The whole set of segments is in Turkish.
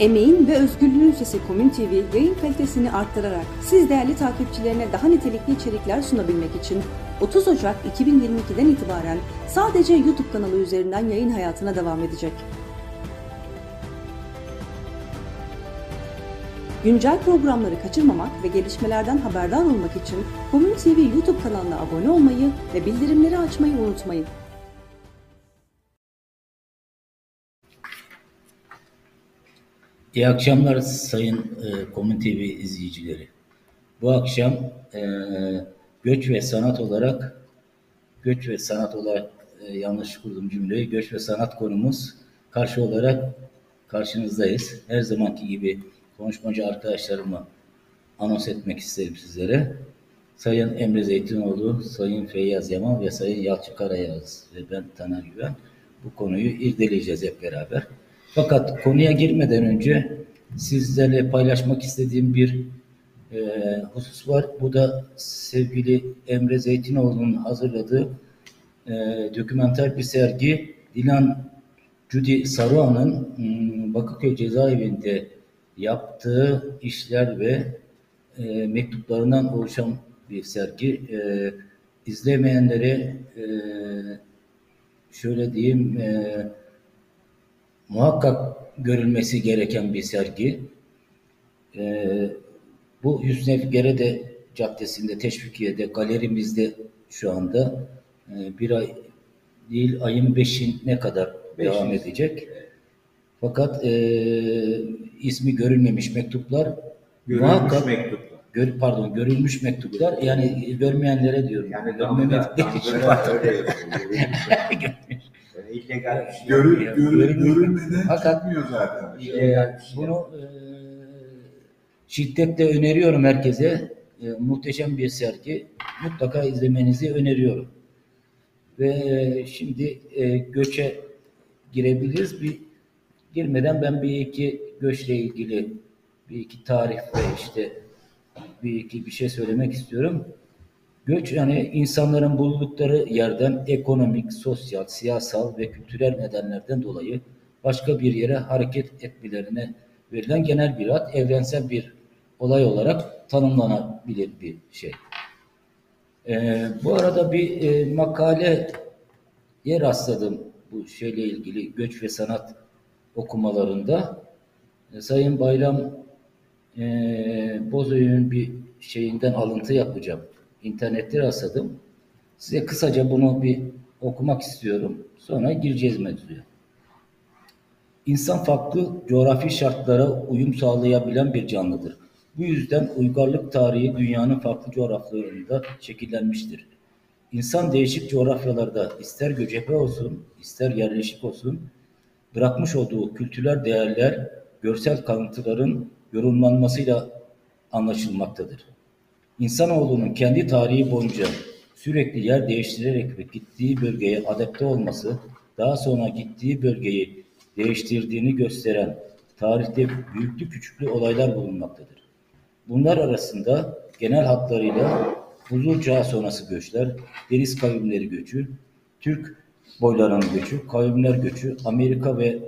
Emeğin ve özgürlüğün sesi Komün TV yayın kalitesini arttırarak siz değerli takipçilerine daha nitelikli içerikler sunabilmek için 30 Ocak 2022'den itibaren sadece YouTube kanalı üzerinden yayın hayatına devam edecek. Güncel programları kaçırmamak ve gelişmelerden haberdar olmak için Komün TV YouTube kanalına abone olmayı ve bildirimleri açmayı unutmayın. İyi akşamlar Sayın e, Komün TV izleyicileri. Bu akşam e, göç ve sanat olarak göç ve sanat olarak e, yanlış kurdum cümleyi. Göç ve sanat konumuz karşı olarak karşınızdayız. Her zamanki gibi konuşmacı arkadaşlarımı anons etmek isterim sizlere. Sayın Emre Zeytinoğlu, Sayın Feyyaz Yaman ve Sayın Yalçın Karayağız ve ben Taner Güven bu konuyu irdeleyeceğiz hep beraber. Fakat konuya girmeden önce sizlerle paylaşmak istediğim bir e, husus var. Bu da sevgili Emre Zeytinoğlu'nun hazırladığı e, dokümenter bir sergi. Dilan Cudi Saruhan'ın hmm, Bakırköy cezaevinde yaptığı işler ve e, mektuplarından oluşan bir sergi. E, izlemeyenlere e, şöyle diyeyim e, muhakkak görülmesi gereken bir sergi. Ee, bu Hüsnü Gerede Caddesi'nde, Teşvikiye'de, galerimizde şu anda e, bir ay değil, ayın beşine kadar Beş devam edecek. Fakat e, ismi görülmemiş mektuplar görülmüş muhakkak, mektuplar. Gör, pardon, görülmüş mektuplar. Yani görmeyenlere diyorum. Yani görmemek illegal bir şey. Görül, görül, görülmeden Fakat, çıkmıyor zaten. E, bunu e, şiddetle öneriyorum herkese. E, muhteşem bir sergi. Mutlaka izlemenizi öneriyorum. Ve e, şimdi e, göçe girebiliriz. Bir girmeden ben bir iki göçle ilgili bir iki tarih ve işte bir iki bir şey söylemek istiyorum. Göç yani insanların bulundukları yerden ekonomik, sosyal, siyasal ve kültürel nedenlerden dolayı başka bir yere hareket etmelerine verilen genel bir ad, evrensel bir olay olarak tanımlanabilir bir şey. Ee, bu arada bir e, makaleye rastladım bu şeyle ilgili göç ve sanat okumalarında. E, Sayın Bayram e, Bozoy'un bir şeyinden alıntı yapacağım internette rastladım. Size kısaca bunu bir okumak istiyorum. Sonra gireceğiz mevzuya. İnsan farklı coğrafi şartlara uyum sağlayabilen bir canlıdır. Bu yüzden uygarlık tarihi dünyanın farklı coğrafyalarında şekillenmiştir. İnsan değişik coğrafyalarda ister göçebe olsun, ister yerleşik olsun, bırakmış olduğu kültürel değerler, görsel kalıntıların yorumlanmasıyla anlaşılmaktadır. İnsanoğlunun kendi tarihi boyunca sürekli yer değiştirerek ve gittiği bölgeye adapte olması, daha sonra gittiği bölgeyi değiştirdiğini gösteren tarihte büyüklü küçüklü olaylar bulunmaktadır. Bunlar arasında genel hatlarıyla buzul çağı sonrası göçler, deniz kavimleri göçü, Türk boylarının göçü, kavimler göçü, Amerika ve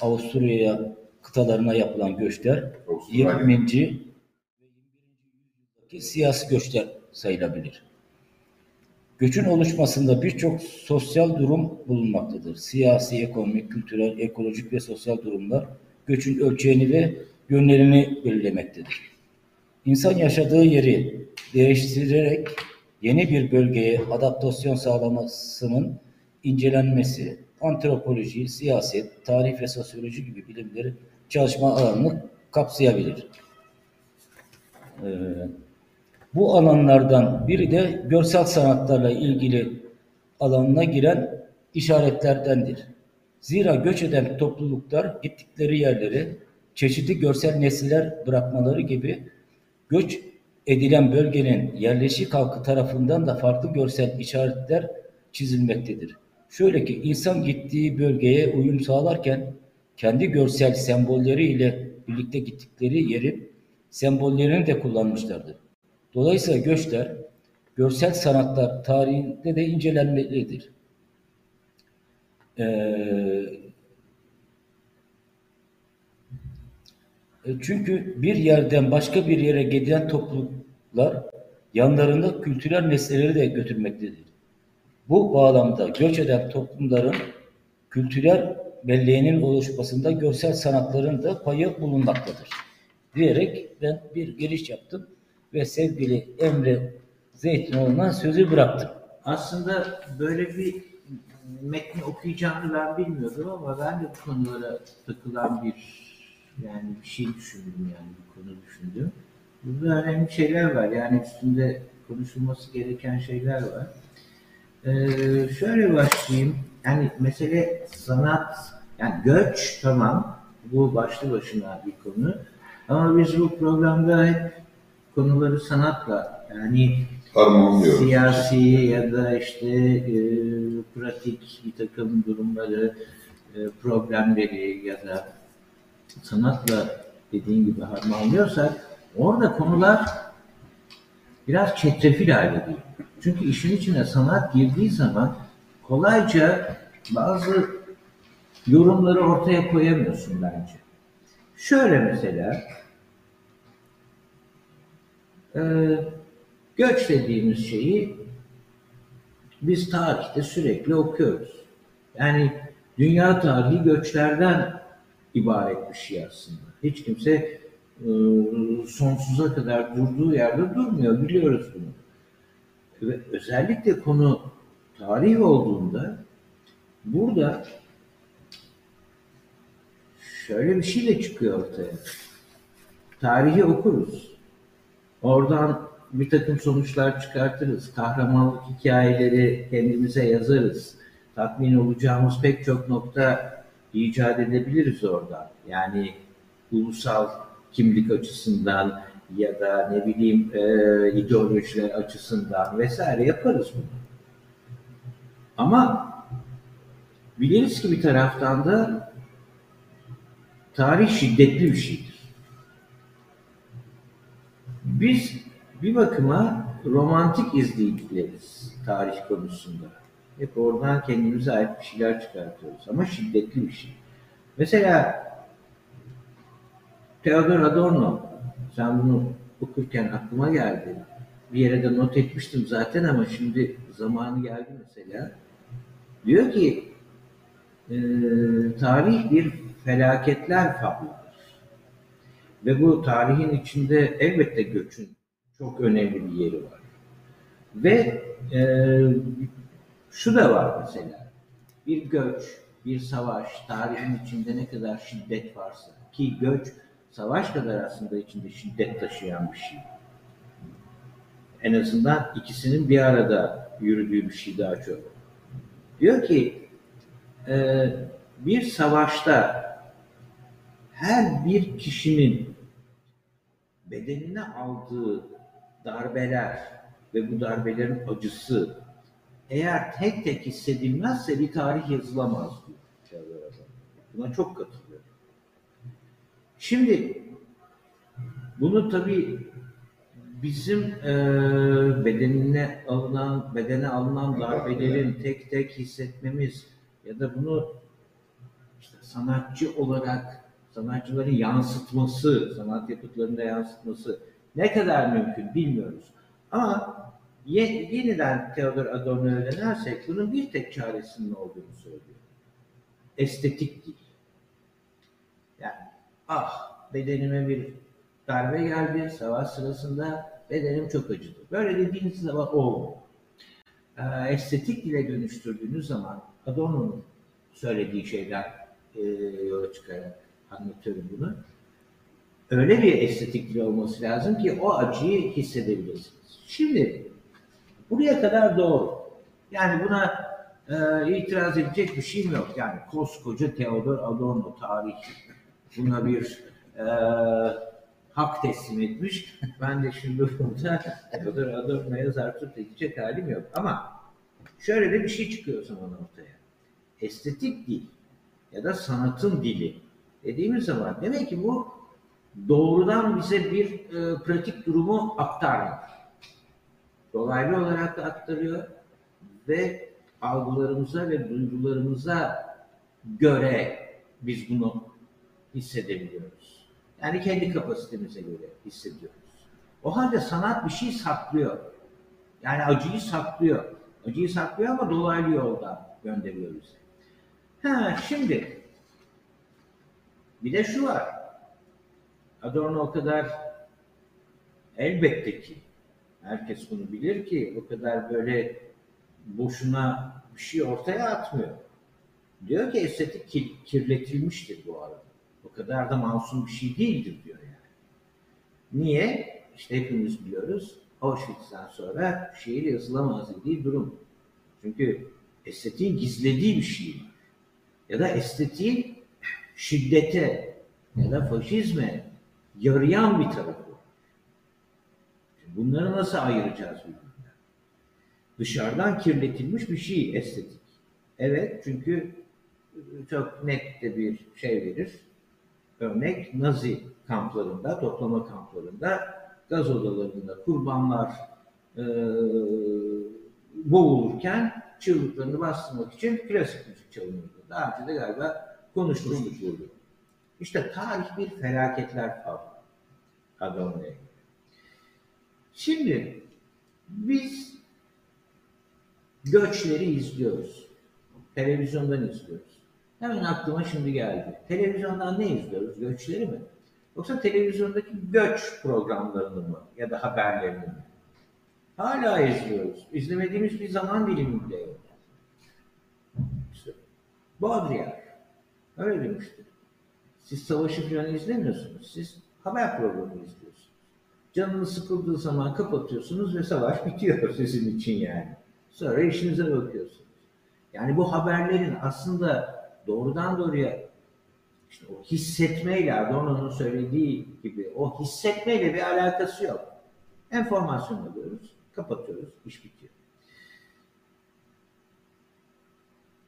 Avusturya'ya kıtalarına yapılan göçler, 20 siyasi göçler sayılabilir. Göçün oluşmasında birçok sosyal durum bulunmaktadır. Siyasi, ekonomik, kültürel, ekolojik ve sosyal durumlar göçün ölçeğini ve yönlerini belirlemektedir. İnsan yaşadığı yeri değiştirerek yeni bir bölgeye adaptasyon sağlamasının incelenmesi, antropoloji, siyaset, tarih ve sosyoloji gibi bilimleri çalışma alanını kapsayabilir. Ee, bu alanlardan biri de görsel sanatlarla ilgili alanına giren işaretlerdendir. Zira göç eden topluluklar gittikleri yerleri çeşitli görsel nesiller bırakmaları gibi göç edilen bölgenin yerleşik halkı tarafından da farklı görsel işaretler çizilmektedir. Şöyle ki insan gittiği bölgeye uyum sağlarken kendi görsel sembolleri ile birlikte gittikleri yerin sembollerini de kullanmışlardır. Dolayısıyla göçler görsel sanatlar tarihinde de incelenmelidir. Ee, Çünkü bir yerden başka bir yere giden topluluklar yanlarında kültürel nesneleri de götürmektedir. Bu bağlamda göç eden toplumların kültürel belleğinin oluşmasında görsel sanatların da payı bulunmaktadır. Diyerek ben bir giriş yaptım ve sevgili Emre Zeytinoğlu'na sözü bıraktım. Aslında böyle bir metni okuyacağını ben bilmiyordum ama ben de bu konulara takılan bir yani bir şey düşündüm yani bir konu düşündüm. Burada önemli şeyler var yani üstünde konuşulması gereken şeyler var. Ee, şöyle başlayayım. Yani mesele sanat, yani göç tamam bu başlı başına bir konu. Ama biz bu programda hep konuları sanatla yani harmanlıyoruz. siyasi ya da işte e, pratik bir takım durumları, e, problemleri ya da sanatla dediğin gibi harmanlıyorsak orada konular biraz çetrefil hale geliyor. Çünkü işin içine sanat girdiği zaman kolayca bazı yorumları ortaya koyamıyorsun bence. Şöyle mesela e, göç dediğimiz şeyi biz tarihte sürekli okuyoruz. Yani dünya tarihi göçlerden ibaret bir şey aslında. Hiç kimse e, sonsuza kadar durduğu yerde durmuyor. Biliyoruz bunu. Ve özellikle konu tarih olduğunda burada şöyle bir şey de çıkıyor ortaya. Tarihi okuruz. Oradan bir takım sonuçlar çıkartırız. Kahramanlık hikayeleri kendimize yazarız. Tatmin olacağımız pek çok nokta icat edebiliriz oradan. Yani ulusal kimlik açısından ya da ne bileyim e, ideolojiler açısından vesaire yaparız bunu. Ama biliriz ki bir taraftan da tarih şiddetli bir şeydir. Biz bir bakıma romantik izleyicileriz tarih konusunda. Hep oradan kendimize ait bir şeyler çıkartıyoruz ama şiddetli bir şey. Mesela Theodor Adorno, sen bunu okurken aklıma geldi. Bir yere de not etmiştim zaten ama şimdi zamanı geldi mesela. Diyor ki e, tarih bir felaketler fablıdır. Ve bu tarihin içinde elbette göçün çok önemli bir yeri var. Ve e, şu da var mesela. Bir göç, bir savaş, tarihin içinde ne kadar şiddet varsa ki göç savaş kadar aslında içinde şiddet taşıyan bir şey. En azından ikisinin bir arada yürüdüğü bir şey daha çok. Diyor ki e, bir savaşta her bir kişinin bedenine aldığı darbeler ve bu darbelerin acısı eğer tek tek hissedilmezse bir tarih yazılamaz diyor. Buna çok katılıyorum. Şimdi bunu tabii bizim e, bedenine alınan bedene alınan darbelerin tek tek hissetmemiz ya da bunu işte sanatçı olarak sanatçıların yansıtması, sanat yapıtlarında yansıtması ne kadar mümkün bilmiyoruz. Ama ye, yeniden Theodor Adorno'ya dönersek bunun bir tek çaresinin olduğunu söylüyor. Estetik değil. Yani ah bedenime bir darbe geldi savaş sırasında bedenim çok acıdı. Böyle dediğiniz zaman o ee, estetik dile dönüştürdüğünüz zaman Adorno'nun söylediği şeyler e, yola çıkarak anlatıyorum bunu. Öyle bir estetik dil olması lazım ki o acıyı hissedebilirsiniz. Şimdi buraya kadar doğru. Yani buna e, itiraz edecek bir şeyim yok. Yani koskoca Theodor Adorno tarihi buna bir e, hak teslim etmiş. Ben de şimdi burada Theodor Adorno'ya zartut edecek halim yok. Ama şöyle de bir şey çıkıyor o zaman ortaya. Estetik dil ya da sanatın dili dediğimiz zaman demek ki bu doğrudan bize bir e, pratik durumu aktarmıyor. Dolaylı olarak da aktarıyor ve algılarımıza ve duygularımıza göre biz bunu hissedebiliyoruz. Yani kendi kapasitemize göre hissediyoruz. O halde sanat bir şey saklıyor. Yani acıyı saklıyor. Acıyı saklıyor ama dolaylı yoldan gönderiyor bize. Ha şimdi bir de şu var. Adorno o kadar elbette ki herkes bunu bilir ki o kadar böyle boşuna bir şey ortaya atmıyor. Diyor ki estetik ki- kirletilmiştir bu arada. O kadar da masum bir şey değildir diyor yani. Niye? İşte hepimiz biliyoruz. Auschwitz'ten sonra şiir yazılamaz dediği durum. Çünkü estetiğin gizlediği bir şey var. Ya da estetiğin şiddete ya da faşizme yarayan bir tarafı var. Bunları nasıl ayıracağız birbirinden? Dışarıdan kirletilmiş bir şey estetik. Evet çünkü çok net de bir şey verir. Örnek Nazi kamplarında, toplama kamplarında gaz odalarında kurbanlar e, boğulurken çığlıklarını bastırmak için klasik müzik çalınıyordu. Daha önce de galiba konuşmuştuk burada. İşte tarih bir felaketler kavramı. Şimdi biz göçleri izliyoruz. Televizyondan izliyoruz. Hemen aklıma şimdi geldi. Televizyondan ne izliyoruz? Göçleri mi? Yoksa televizyondaki göç programlarını mı? Ya da haberlerini mi? Hala izliyoruz. İzlemediğimiz bir zaman dilimi bile yok. İşte öyle demişti. Siz savaşı falan izlemiyorsunuz. Siz haber programı izliyorsunuz. Canınız sıkıldığı zaman kapatıyorsunuz ve savaş bitiyor sizin için yani. Sonra işinize bakıyorsunuz. Yani bu haberlerin aslında doğrudan doğruya işte o hissetmeyle Adorno'nun söylediği gibi o hissetmeyle bir alakası yok. Enformasyon alıyoruz, kapatıyoruz, iş bitiyor.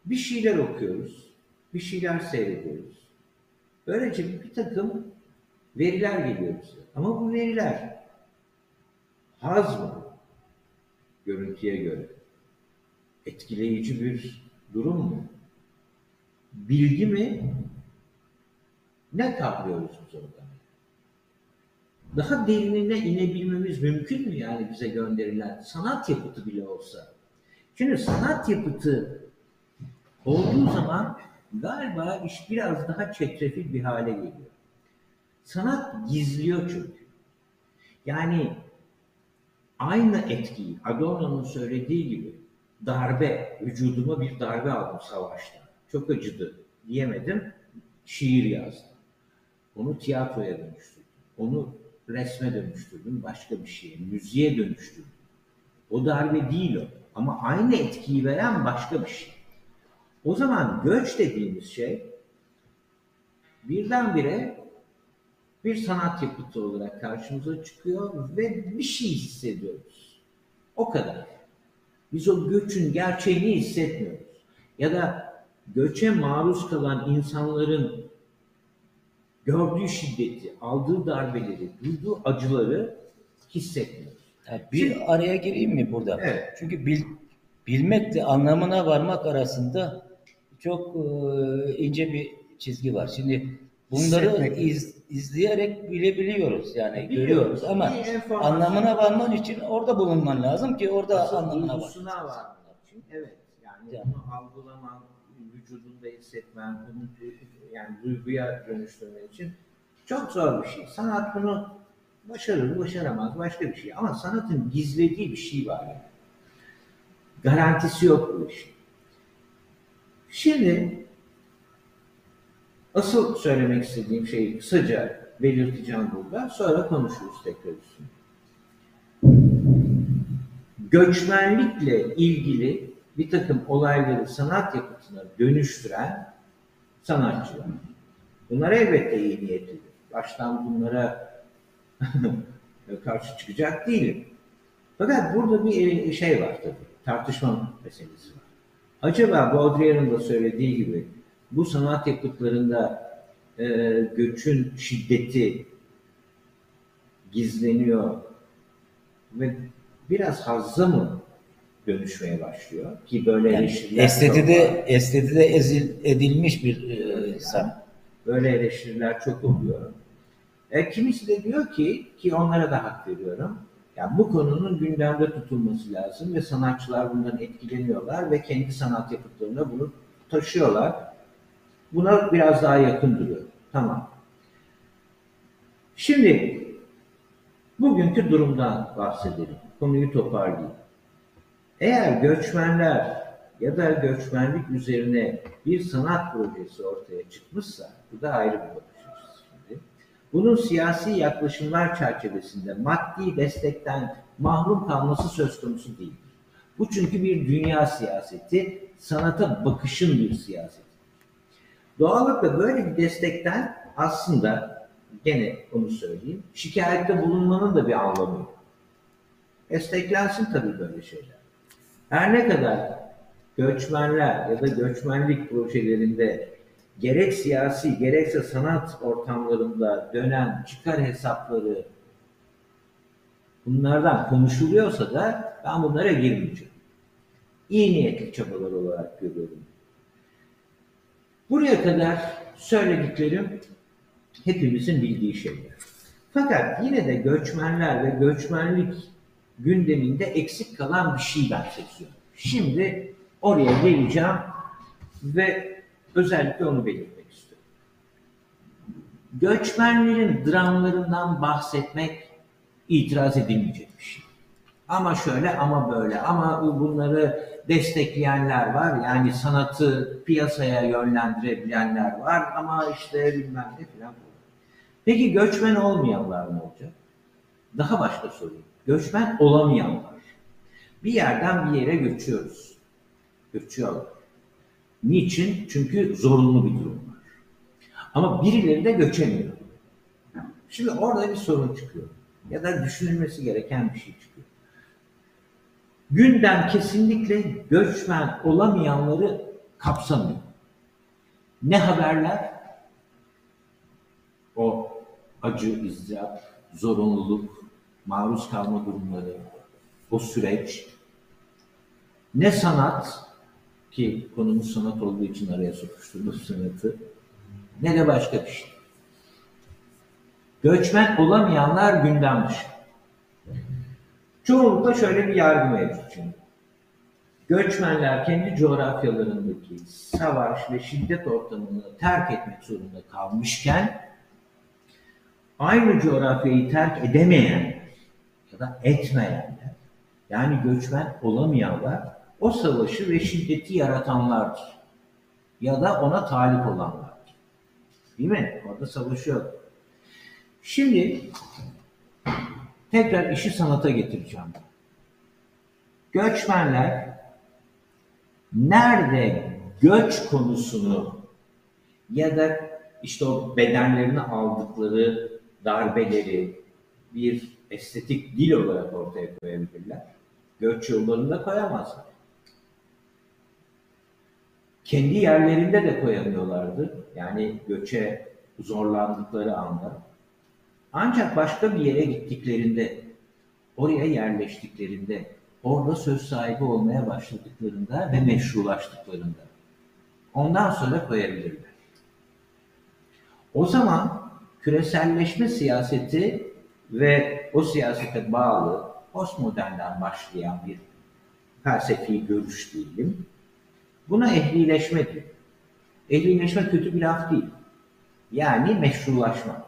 Bir şeyler okuyoruz, bir şeyler seyrediyoruz. Böylece bir takım veriler geliyor bize. Ama bu veriler haz mı? Görüntüye göre. Etkileyici bir durum mu? Bilgi mi? Ne kavrıyoruz biz oradan? Daha derinine inebilmemiz mümkün mü yani bize gönderilen sanat yapıtı bile olsa? Şimdi sanat yapıtı olduğu zaman galiba iş biraz daha çetrefil bir hale geliyor. Sanat gizliyor çünkü. Yani aynı etkiyi Adorno'nun söylediği gibi darbe, vücuduma bir darbe aldım savaşta. Çok acıdı diyemedim. Şiir yazdım. Onu tiyatroya dönüştürdüm. Onu resme dönüştürdüm. Başka bir şeye, müziğe dönüştürdüm. O darbe değil o. Ama aynı etkiyi veren başka bir şey. O zaman göç dediğimiz şey birdenbire bir sanat yapıtı olarak karşımıza çıkıyor ve bir şey hissediyoruz. O kadar. Biz o göçün gerçeğini hissetmiyoruz. Ya da göçe maruz kalan insanların gördüğü şiddeti, aldığı darbeleri, duyduğu acıları hissetmiyoruz. Ya bir araya gireyim mi burada? Evet. Çünkü bil, bilmekle anlamına varmak arasında çok e, ince bir çizgi var. Şimdi bunları iz, izleyerek bilebiliyoruz yani Biliyoruz. görüyoruz ama anlamına varman için orada bulunman lazım ki orada Asıl anlamına var. Evet. Yani Yani. onu algılaman, vücudunda hissetmen, bunu yani duyguya dönüştürmen için çok zor bir şey. Sanat bunu başarır, başaramaz başka bir şey. Ama sanatın gizlediği bir şey var. Yani. Garantisi yok bu işin. Şimdi asıl söylemek istediğim şeyi kısaca belirteceğim burada. Sonra konuşuruz tekrar üstüne göçmenlikle ilgili bir takım olayları sanat yapıtına dönüştüren sanatçılar. Bunlar elbette iyi niyetlidir. Baştan bunlara karşı çıkacak değilim. Fakat burada bir şey var tabii. Tartışma meselesi var. Acaba Baudrillard'ın da söylediği gibi bu sanat yapıtlarında e, göçün şiddeti gizleniyor ve biraz hazza mı dönüşmeye başlıyor ki böyle Yani eleştiriler çok estetide var. estetide ezil, edilmiş bir e, sanat. Böyle eleştiriler çok oluyor. E, kimisi de diyor ki, ki onlara da hak veriyorum, ya bu konunun gündemde tutulması lazım ve sanatçılar bundan etkileniyorlar ve kendi sanat yapıtlarına bunu taşıyorlar. Buna biraz daha yakın duruyor. Tamam. Şimdi bugünkü durumdan bahsedelim. Konuyu toparlayayım. Eğer göçmenler ya da göçmenlik üzerine bir sanat projesi ortaya çıkmışsa, bu da ayrı bir bakış. Bunun siyasi yaklaşımlar çerçevesinde maddi destekten mahrum kalması söz konusu değildir. Bu çünkü bir dünya siyaseti, sanata bakışın bir siyaseti. Doğallıkla böyle bir destekten aslında gene onu söyleyeyim, şikayette bulunmanın da bir anlamı yok. Desteklensin tabii böyle şeyler. Her ne kadar göçmenler ya da göçmenlik projelerinde gerek siyasi gerekse sanat ortamlarında dönen çıkar hesapları bunlardan konuşuluyorsa da ben bunlara girmeyeceğim. İyi niyetli çabalar olarak görüyorum. Buraya kadar söylediklerim hepimizin bildiği şeyler. Fakat yine de göçmenler ve göçmenlik gündeminde eksik kalan bir şey ben seçiyorum. Şimdi oraya geleceğim ve özellikle onu belirtmek istiyorum. Göçmenlerin dramlarından bahsetmek itiraz edilmeyecek bir şey. Ama şöyle ama böyle ama bunları destekleyenler var. Yani sanatı piyasaya yönlendirebilenler var ama işte bilmem ne filan. Peki göçmen olmayanlar ne olacak? Daha başka sorayım. Göçmen olamayanlar. Bir yerden bir yere göçüyoruz. Göçüyorlar. Niçin? Çünkü zorunlu bir durum var. Ama birileri de göçemiyor. Şimdi orada bir sorun çıkıyor. Ya da düşünülmesi gereken bir şey çıkıyor. Gündem kesinlikle göçmen olamayanları kapsamıyor. Ne haberler? O acı, izdihap, zorunluluk, maruz kalma durumları, o süreç. Ne sanat, ki konumuz sanat olduğu için araya sokuşturdum sanatı, ne de başka bir şey. Göçmen olamayanlar gündem dışı. Çoğunlukla şöyle bir yargı mevcut şimdi. Göçmenler kendi coğrafyalarındaki savaş ve şiddet ortamını terk etmek zorunda kalmışken aynı coğrafyayı terk edemeyenler ya da etmeyenler yani göçmen olamayanlar o savaşı ve şiddeti yaratanlardır. Ya da ona talip olanlardır. Değil mi? Orada savaşıyor. Şimdi tekrar işi sanata getireceğim. Göçmenler nerede göç konusunu ya da işte o bedenlerini aldıkları darbeleri bir estetik dil olarak ortaya koyabilirler. Göç yollarında koyamazlar. Kendi yerlerinde de koyamıyorlardı. Yani göçe zorlandıkları anda. Ancak başka bir yere gittiklerinde, oraya yerleştiklerinde, orada söz sahibi olmaya başladıklarında ve meşrulaştıklarında ondan sonra koyabilirler. O zaman küreselleşme siyaseti ve o siyasete bağlı postmodernden başlayan bir felsefi görüş diyelim. Buna ehlileşme diyor. Ehlileşme kötü bir laf değil. Yani meşrulaşma.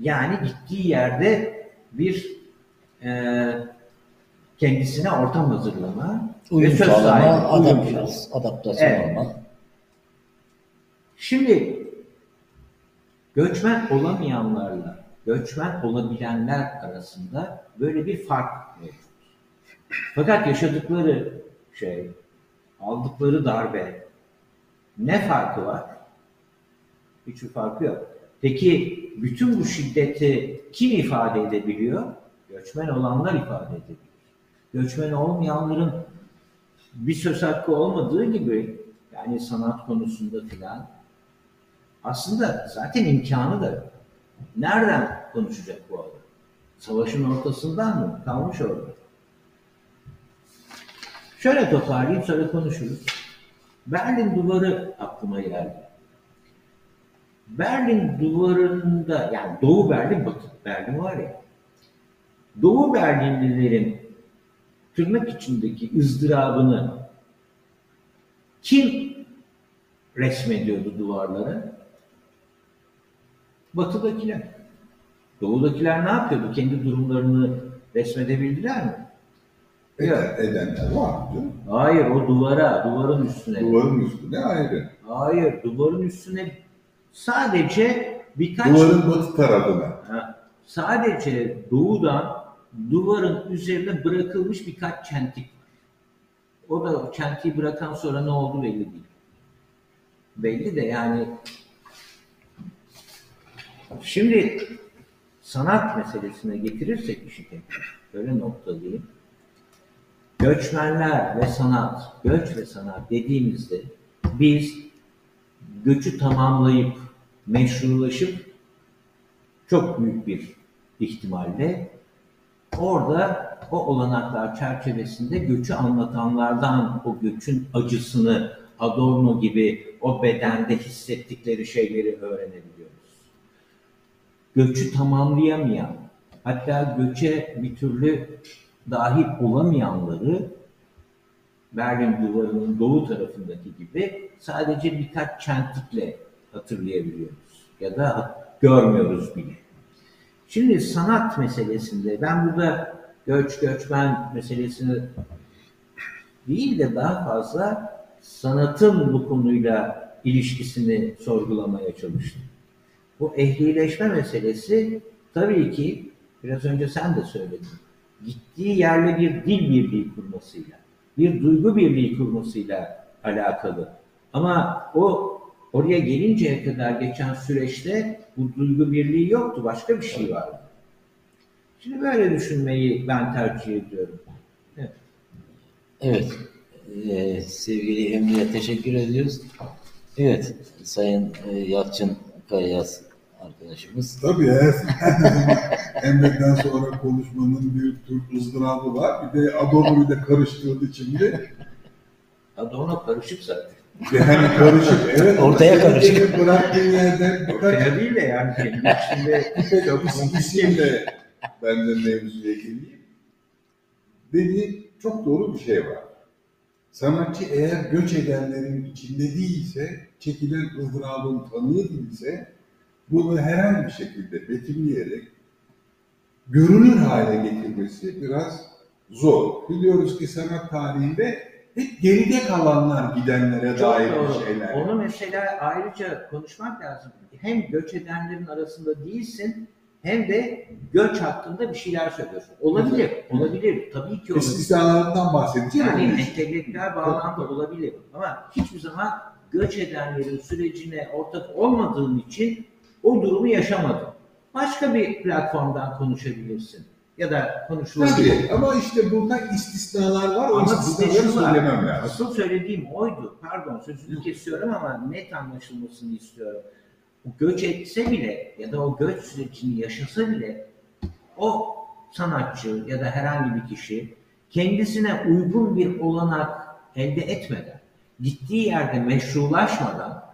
Yani gittiği yerde bir e, kendisine ortam hazırlama Uyum ve söz sağlama, sahibi, sağlama. adaptasyon Evet. olma. Şimdi göçmen olamayanlarla göçmen olabilenler arasında böyle bir fark mevcut. Fakat yaşadıkları şey, aldıkları darbe ne farkı var? Hiçbir farkı yok. Peki bütün bu şiddeti kim ifade edebiliyor? Göçmen olanlar ifade edebiliyor. Göçmen olmayanların bir söz hakkı olmadığı gibi yani sanat konusunda filan aslında zaten imkanı da yok. Nereden konuşacak bu adam? Savaşın ortasından mı? Kalmış orada. Şöyle toparlayayım sonra konuşuruz. Berlin duvarı aklıma geldi. Berlin duvarında yani Doğu Berlin, Batı Berlin var ya. Doğu Berlinlilerin tırnak içindeki ızdırabını kim resmediyordu duvarlara? Batıdakiler. Doğudakiler ne yapıyordu? Kendi durumlarını resmedebildiler mi? Eden, edenler var canım. Hayır, o duvara, duvarın üstüne. Duvarın üstüne ayrı. Hayır, duvarın üstüne sadece birkaç Duvarın batı tarafına. Ha, sadece doğudan duvarın üzerine bırakılmış birkaç çentik var. O da o çentiği bırakan sonra ne oldu belli değil. Belli de yani şimdi sanat meselesine getirirsek işi tekrar şöyle noktalayayım. Göçmenler ve sanat, göç ve sanat dediğimizde biz göçü tamamlayıp meşrulaşıp çok büyük bir ihtimalle orada o olanaklar çerçevesinde göçü anlatanlardan o göçün acısını Adorno gibi o bedende hissettikleri şeyleri öğrenebiliyoruz. Göçü tamamlayamayan, hatta göçe bir türlü dahil olamayanları Berlin duvarının doğu tarafındaki gibi sadece birkaç çentikle hatırlayabiliyoruz ya da görmüyoruz bile. Şimdi sanat meselesinde ben burada göç göçmen meselesini değil de daha fazla sanatın bu konuyla ilişkisini sorgulamaya çalıştım. Bu ehlileşme meselesi tabii ki biraz önce sen de söyledin. Gittiği yerle bir dil birliği kurmasıyla, bir duygu birliği kurmasıyla alakalı. Ama o oraya gelinceye kadar geçen süreçte bu duygu birliği yoktu. Başka bir şey vardı. Şimdi böyle düşünmeyi ben tercih ediyorum. Evet. Ee, sevgili Emre'ye teşekkür ediyoruz. Evet. Sayın e, Yalçın Kayyaz arkadaşımız. Tabii zaman Emre'den sonra konuşmanın bir tür ızdırabı var. Bir de Adorno'yu da karıştırdığı için de Adorno karışık zaten. yani karışık. Evet, Ortaya karışık. Bıraktığın yerden birkaç Ortaya değil de yani içinde çok isimle ben de mevzuya geleyim. Dediği çok doğru bir şey var. Sanatçı eğer göç edenlerin içinde değilse, çekilen ızdırabın tanığı değilse, bunu herhangi bir şekilde betimleyerek görünür hale getirmesi biraz zor. Biliyoruz ki sanat tarihinde hep geride kalanlar gidenlere Çok dair doğru. bir şeyler. Onu mesela ayrıca konuşmak lazım. Hem göç edenlerin arasında değilsin hem de göç hakkında bir şeyler söylüyorsun. Olabilir, olabilir. Tabii ki olabilir. İstisnalarından bahsedeceğim. Yani entelektüel bağlamda olabilir. Ama hiçbir zaman göç edenlerin sürecine ortak olmadığın için o durumu yaşamadın. Başka bir platformdan konuşabilirsin. Ya da konuşulabilir. Tabii ama işte burada istisnalar var. O Ama istisnaları söylemem lazım. Asıl söylediğim oydu. Pardon sözünü kesiyorum ama net anlaşılmasını istiyorum. O göç etse bile ya da o göç sürecini yaşasa bile o sanatçı ya da herhangi bir kişi kendisine uygun bir olanak elde etmeden, gittiği yerde meşrulaşmadan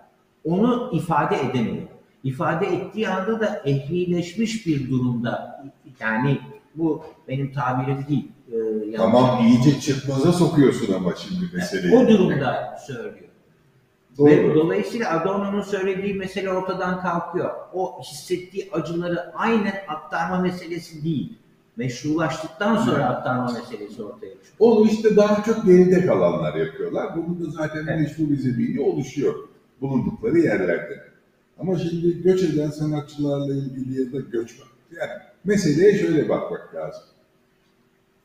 onu ifade edemiyor. İfade ettiği anda da ehlileşmiş bir durumda. Yani bu benim tabirim değil. Yanlış Tamam iyice çıkmaza sokuyorsun ama şimdi meseleyi. o durumda söylüyor. Doğru. Ve dolayısıyla Adorno'nun söylediği mesele ortadan kalkıyor. O hissettiği acıları aynen aktarma meselesi değil. Meşrulaştıktan sonra aktarma meselesi ortaya çıkıyor. Onu işte daha çok geride kalanlar yapıyorlar. Bunun da zaten Evet. meşru bir zemini oluşuyor bulundukları yerlerde. Ama şimdi göç eden sanatçılarla ilgili ya da göç var. Yani meseleye şöyle bakmak lazım.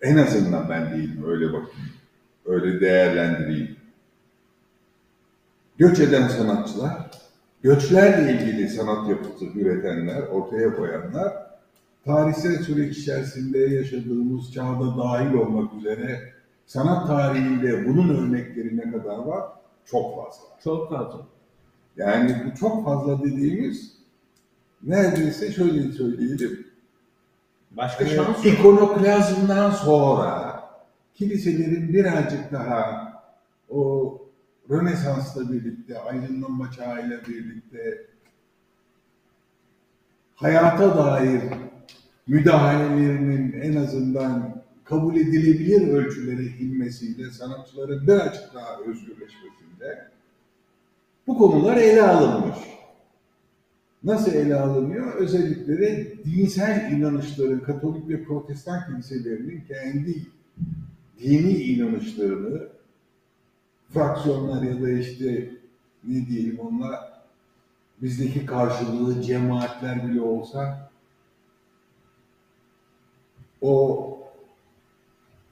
En azından ben değilim öyle bakayım. Öyle değerlendireyim. Göç eden sanatçılar, göçlerle ilgili sanat yapısı üretenler, ortaya koyanlar, tarihsel süreç içerisinde yaşadığımız çağda dahil olmak üzere sanat tarihinde bunun örnekleri ne kadar var? Çok fazla. Çok fazla. Yani bu çok fazla dediğimiz neredeyse şöyle söyleyelim. Başka Ee, şans ikonoklazmdan sonra kiliselerin birazcık daha o Rönesans'la birlikte, aydınlanma çağıyla birlikte hayata dair müdahalelerinin en azından kabul edilebilir ölçülere inmesiyle sanatçıların birazcık daha özgürleşmesinde bu konular ele alınmış. Nasıl ele alınıyor? Özellikle de dinsel inanışların, Katolik ve Protestan kiliselerinin kendi dini inanışlarını fraksiyonlar ya da işte ne diyelim onlar bizdeki karşılığı cemaatler bile olsa o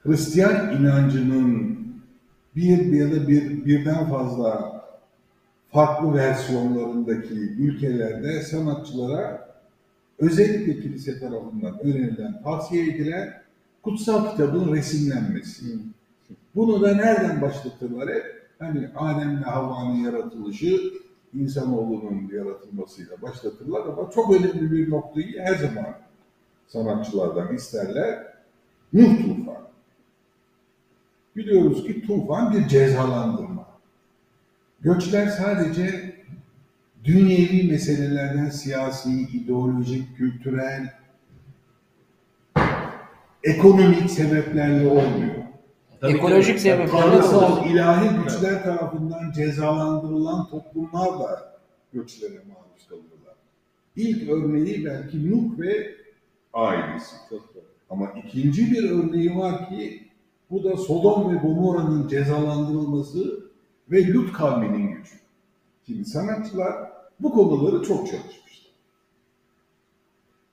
Hristiyan inancının bir ya da bir birden fazla farklı versiyonlarındaki ülkelerde sanatçılara özellikle kilise tarafından önerilen, tavsiye edilen kutsal kitabın resimlenmesi. Bunu da nereden başlatırlar hep? Hani Adem'le Havva'nın yaratılışı, insanoğlunun yaratılmasıyla başlatırlar ama çok önemli bir noktayı her zaman sanatçılardan isterler. Nuh tufanı. Biliyoruz ki tufan bir cezalandırma. Göçler sadece dünyevi meselelerden siyasi, ideolojik, kültürel, ekonomik sebeplerle olmuyor. Tabii, Ekolojik sebeplerle Tanrısal ilahi güçler tarafından cezalandırılan toplumlar da göçlere maruz kalıyorlar. İlk örneği belki Nuh ve ailesi. Ama ikinci bir örneği var ki bu da Sodom ve Gomorra'nın cezalandırılması ve Lut kavminin gücü. Şimdi sanatçılar bu konuları çok çalışmışlar.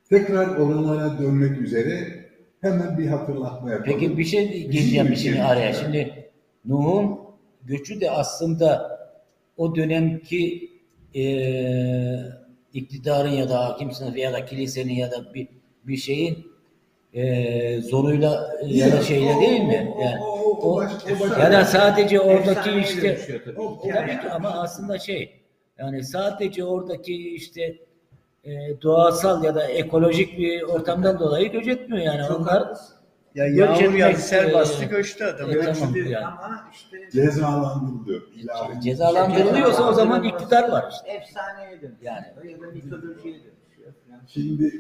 Tekrar oralara dönmek üzere hemen bir hatırlatma yapalım. Peki bir şey gireceğim şimdi ülkemizde. araya. Şimdi Nuh'un göçü de aslında o dönemki eee iktidarın ya da hakim sınıfı ya da kilisenin ya da bir bir şeyin eee zoruyla ya da şeyle değil mi? Yani o- o- o o- baş- o baş- ya da sadece oradaki işte dönüşüyor tabii. Ki ama aslında şey yani sadece oradaki işte e, doğasal ya da ekolojik bir ortamdan dolayı göç etmiyor yani Çok onlar. Ya yağmur yağdı, sel e, bastı göçtü adam. e, Göçtü tamam. diyor. yani. Ama işte cezalandırılıyor. İlahi. cezalandırılıyorsa o zaman iktidar var işte. Dönüşüyor. Yani. Ya da mitolojiye dönüşüyor. Şimdi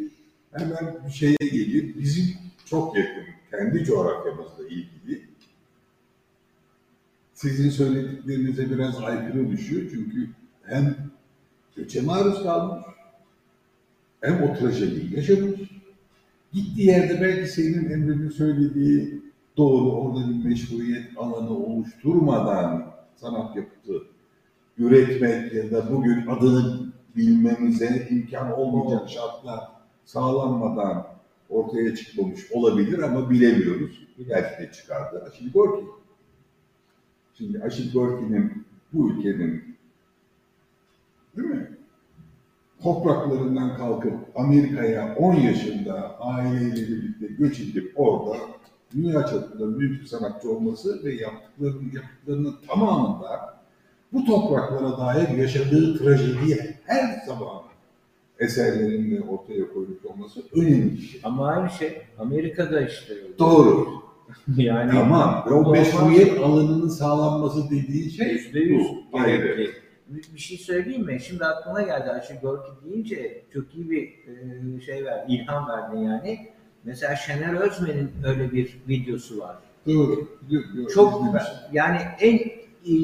hemen bir şeye gelir. Bizim çok yakın, kendi coğrafyamızla ilgili sizin söylediklerinize biraz aykırı düşüyor. Çünkü hem göçe maruz kalmış, hem o trajediyi yaşamış. Gittiği yerde belki senin Emre'nin söylediği doğru orada bir meşruiyet alanı oluşturmadan sanat yapıtı üretmek ya da bugün adını bilmemize imkan olmayacak şartlar sağlanmadan ortaya çıkmamış olabilir ama bilemiyoruz. Belki de çıkardı. Aşil Gorki. Şimdi Aşil Gorki'nin bu ülkenin değil mi? Topraklarından kalkıp Amerika'ya 10 yaşında aileyle birlikte göç edip orada dünya çapında büyük bir sanatçı olması ve yaptıklarının yaptıklarının tamamında bu topraklara dair yaşadığı trajediye her zaman eserlerinde ortaya koymuş olması önemli bir şey. Ama aynı şey Amerika'da işte. Doğru. yani Tamam. Ve o meşruiyet alanının sağlanması dediği şey Yüzde yüz gerekli. Bir şey söyleyeyim mi? Şimdi aklıma geldi Ayşe Gorki deyince çok iyi bir e, şey ver, ilham verdin yani. Mesela Şener Özmen'in öyle bir videosu var. Doğru. Biliyorum. Çok İzlemiştim. yani en e,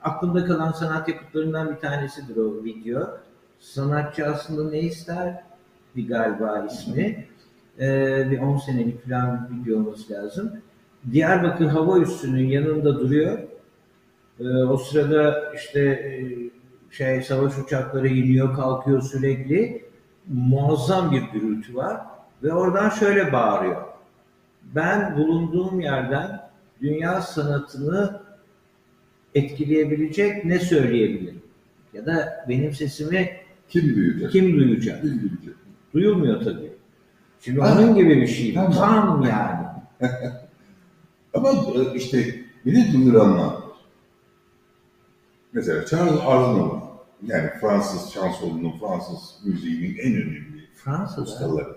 aklımda kalan sanat yapıtlarından bir tanesidir o video. Sanatçı aslında ne ister? Bir galiba ismi. Ee, bir 10 senelik falan bir video olması lazım. Diyarbakır hava üssünün yanında duruyor. Ee, o sırada işte e, şey savaş uçakları iniyor, kalkıyor sürekli. Muazzam bir gürültü var ve oradan şöyle bağırıyor. Ben bulunduğum yerden dünya sanatını etkileyebilecek ne söyleyebilirim? Ya da benim sesimi Kim duyacak? kim duyacak? Kim duyacak? Duyulmuyor tabii. Şimdi Ha, onun gibi bir şey. tamam. Tam yani. Ama e, işte de duyuranlar. Mesela Charles Aznavour, yani Fransız şansölünün, Fransız müziğinin en önemli Fransa'da ustaları.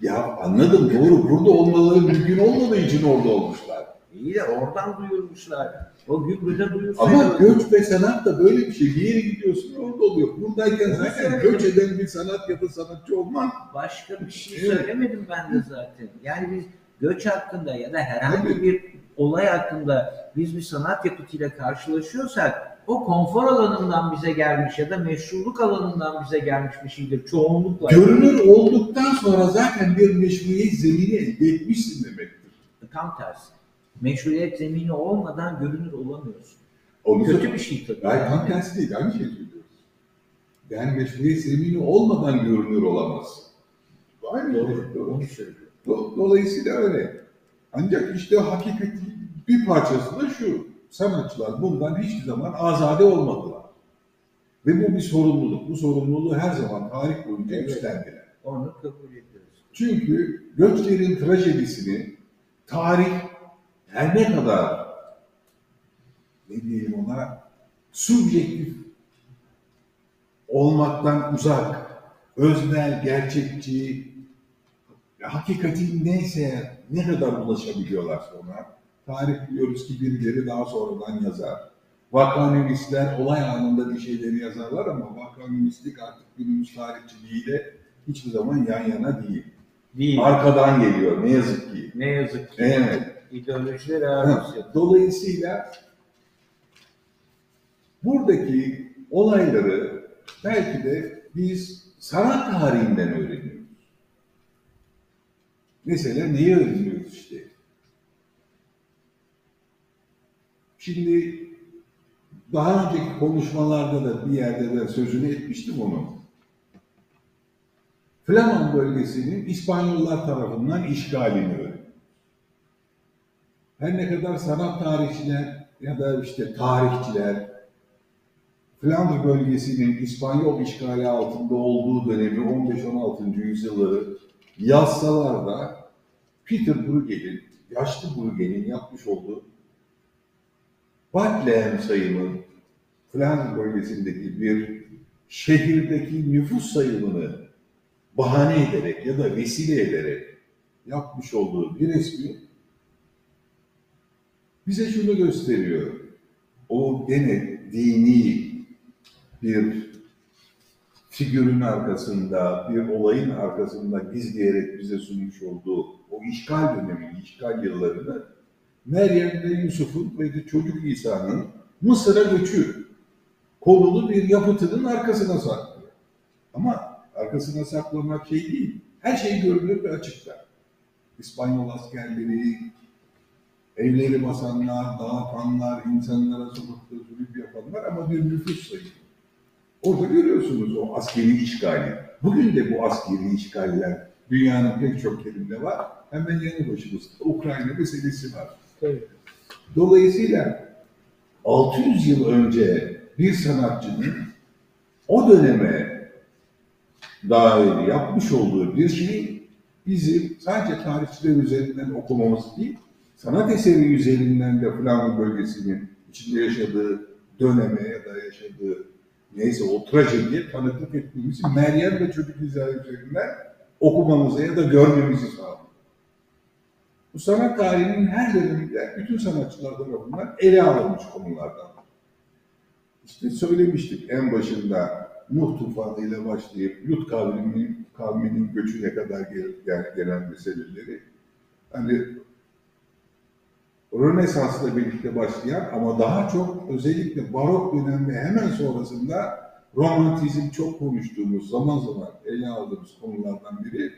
Ya anladım doğru burada olmaları mümkün olmadığı için orada olmuşlar. İyi de oradan duyurmuşlar. O gübrede Ama duyursaydı. göç ve sanat da böyle bir şey. Bir yere gidiyorsun orada oluyor. Buradayken zaten göç eden bir sanat ya da sanatçı olmaz. Başka bir şey Evet. söylemedim ben de zaten. Yani biz göç hakkında ya da herhangi Tabii. bir olay hakkında biz bir sanat yapıtıyla karşılaşıyorsak o konfor alanından bize gelmiş ya da meşruluk alanından bize gelmiş bir şeydir çoğunlukla. Görünür olduktan sonra zaten bir meşruiyet zemini elde etmişsin demektir. Tam tersi. Meşruiyet zemini olmadan görünür olamıyorsun. Onu Kötü bir şey tabii. Hayır tam tersi değil. Aynı şey söylüyoruz. Yani meşruiyet zemini olmadan görünür olamaz. Aynı şey. Doğru. Doğru. Onu söylüyorum. Do- Dolayısıyla öyle. Ancak işte hakikatin bir parçası da şu. Sanatçılar bundan hiçbir zaman azade olmadılar. Ve bu bir sorumluluk. Bu sorumluluğu her zaman tarih boyunca Evet. üstlendiler. Onu kabul ediyoruz. Çünkü göçlerin trajedisini tarih her ne kadar ne diyelim ona subjektif olmaktan uzak, öznel, gerçekçi, hakikatin neyse ne kadar ulaşabiliyorlar sonra. Tarih biliyoruz ki birileri daha sonradan yazar. Vakanüvisler olay anında bir şeyleri yazarlar ama vakanüvislik artık günümüz tarihçiliğiyle hiçbir zaman yan yana değil. Değil. Arkadan geliyor ne yazık ki. Ne yazık ki. Evet. İdeolojiler ağırlısı. Dolayısıyla buradaki olayları belki de biz sanat tarihinden öğreniyoruz. Mesela neyi öğreniyoruz işte? Şimdi daha önceki konuşmalarda da bir yerde ben sözünü etmiştim onu. Flaman bölgesinin İspanyollar tarafından işgalini öğreniyoruz. Her ne kadar sanat tarihçiler ya da işte tarihçiler Flandra bölgesinin İspanyol işgali altında olduğu dönemi 15-16. yüzyılları yazsalar da Peter Bruegel'in, yaşlı Bruegel'in yapmış olduğu Bethlehem sayımı Flandra bölgesindeki bir şehirdeki nüfus sayımını bahane ederek ya da vesile ederek yapmış olduğu bir resmi bize şunu gösteriyor. O gene dini bir figürün arkasında, bir olayın arkasında gizleyerek bize sunmuş olduğu o işgal dönemini, işgal yıllarını Meryem ve Yusuf'un ve de çocuk İsa'nın Mısır'a göçü konulu bir yapıtının arkasına saklıyor. Ama arkasına saklamak şey değil. Her şey görünür ve açıkta. İspanyol askerleri, evleri basanlar, dağıtanlar, insanlara sokakta zulüm yapanlar ama bir nüfus sayıyor. Orada görüyorsunuz o askeri işgali. Bugün de bu askeri işgaller dünyanın pek çok yerinde var. Hemen yanı başımızda Ukrayna meselesi var. Tabii. Dolayısıyla 600 yıl önce bir sanatçının o döneme dair yapmış olduğu bir şey bizim sadece tarihçiler üzerinden okumamız değil, sanat eseri üzerinden de Flandra bölgesinin içinde yaşadığı döneme ya da yaşadığı neyse o trajediye tanıklık ettiğimiz Meryem ve Çocuk İzahı üzerinden okumamıza ya da görmemizi sağlıyor. Bu sanat tarihinin her döneminde bütün sanatçılar tarafından ele alınmış konulardan. İşte söylemiştik en başında Nuh tufanıyla başlayıp Lut kavminin, kavminin göçüne kadar gel, gel- gelen meseleleri. Hani Rönesans'la birlikte başlayan ama daha çok özellikle barok dönem ve hemen sonrasında romantizm çok konuştuğumuz, zaman zaman ele aldığımız konulardan biri.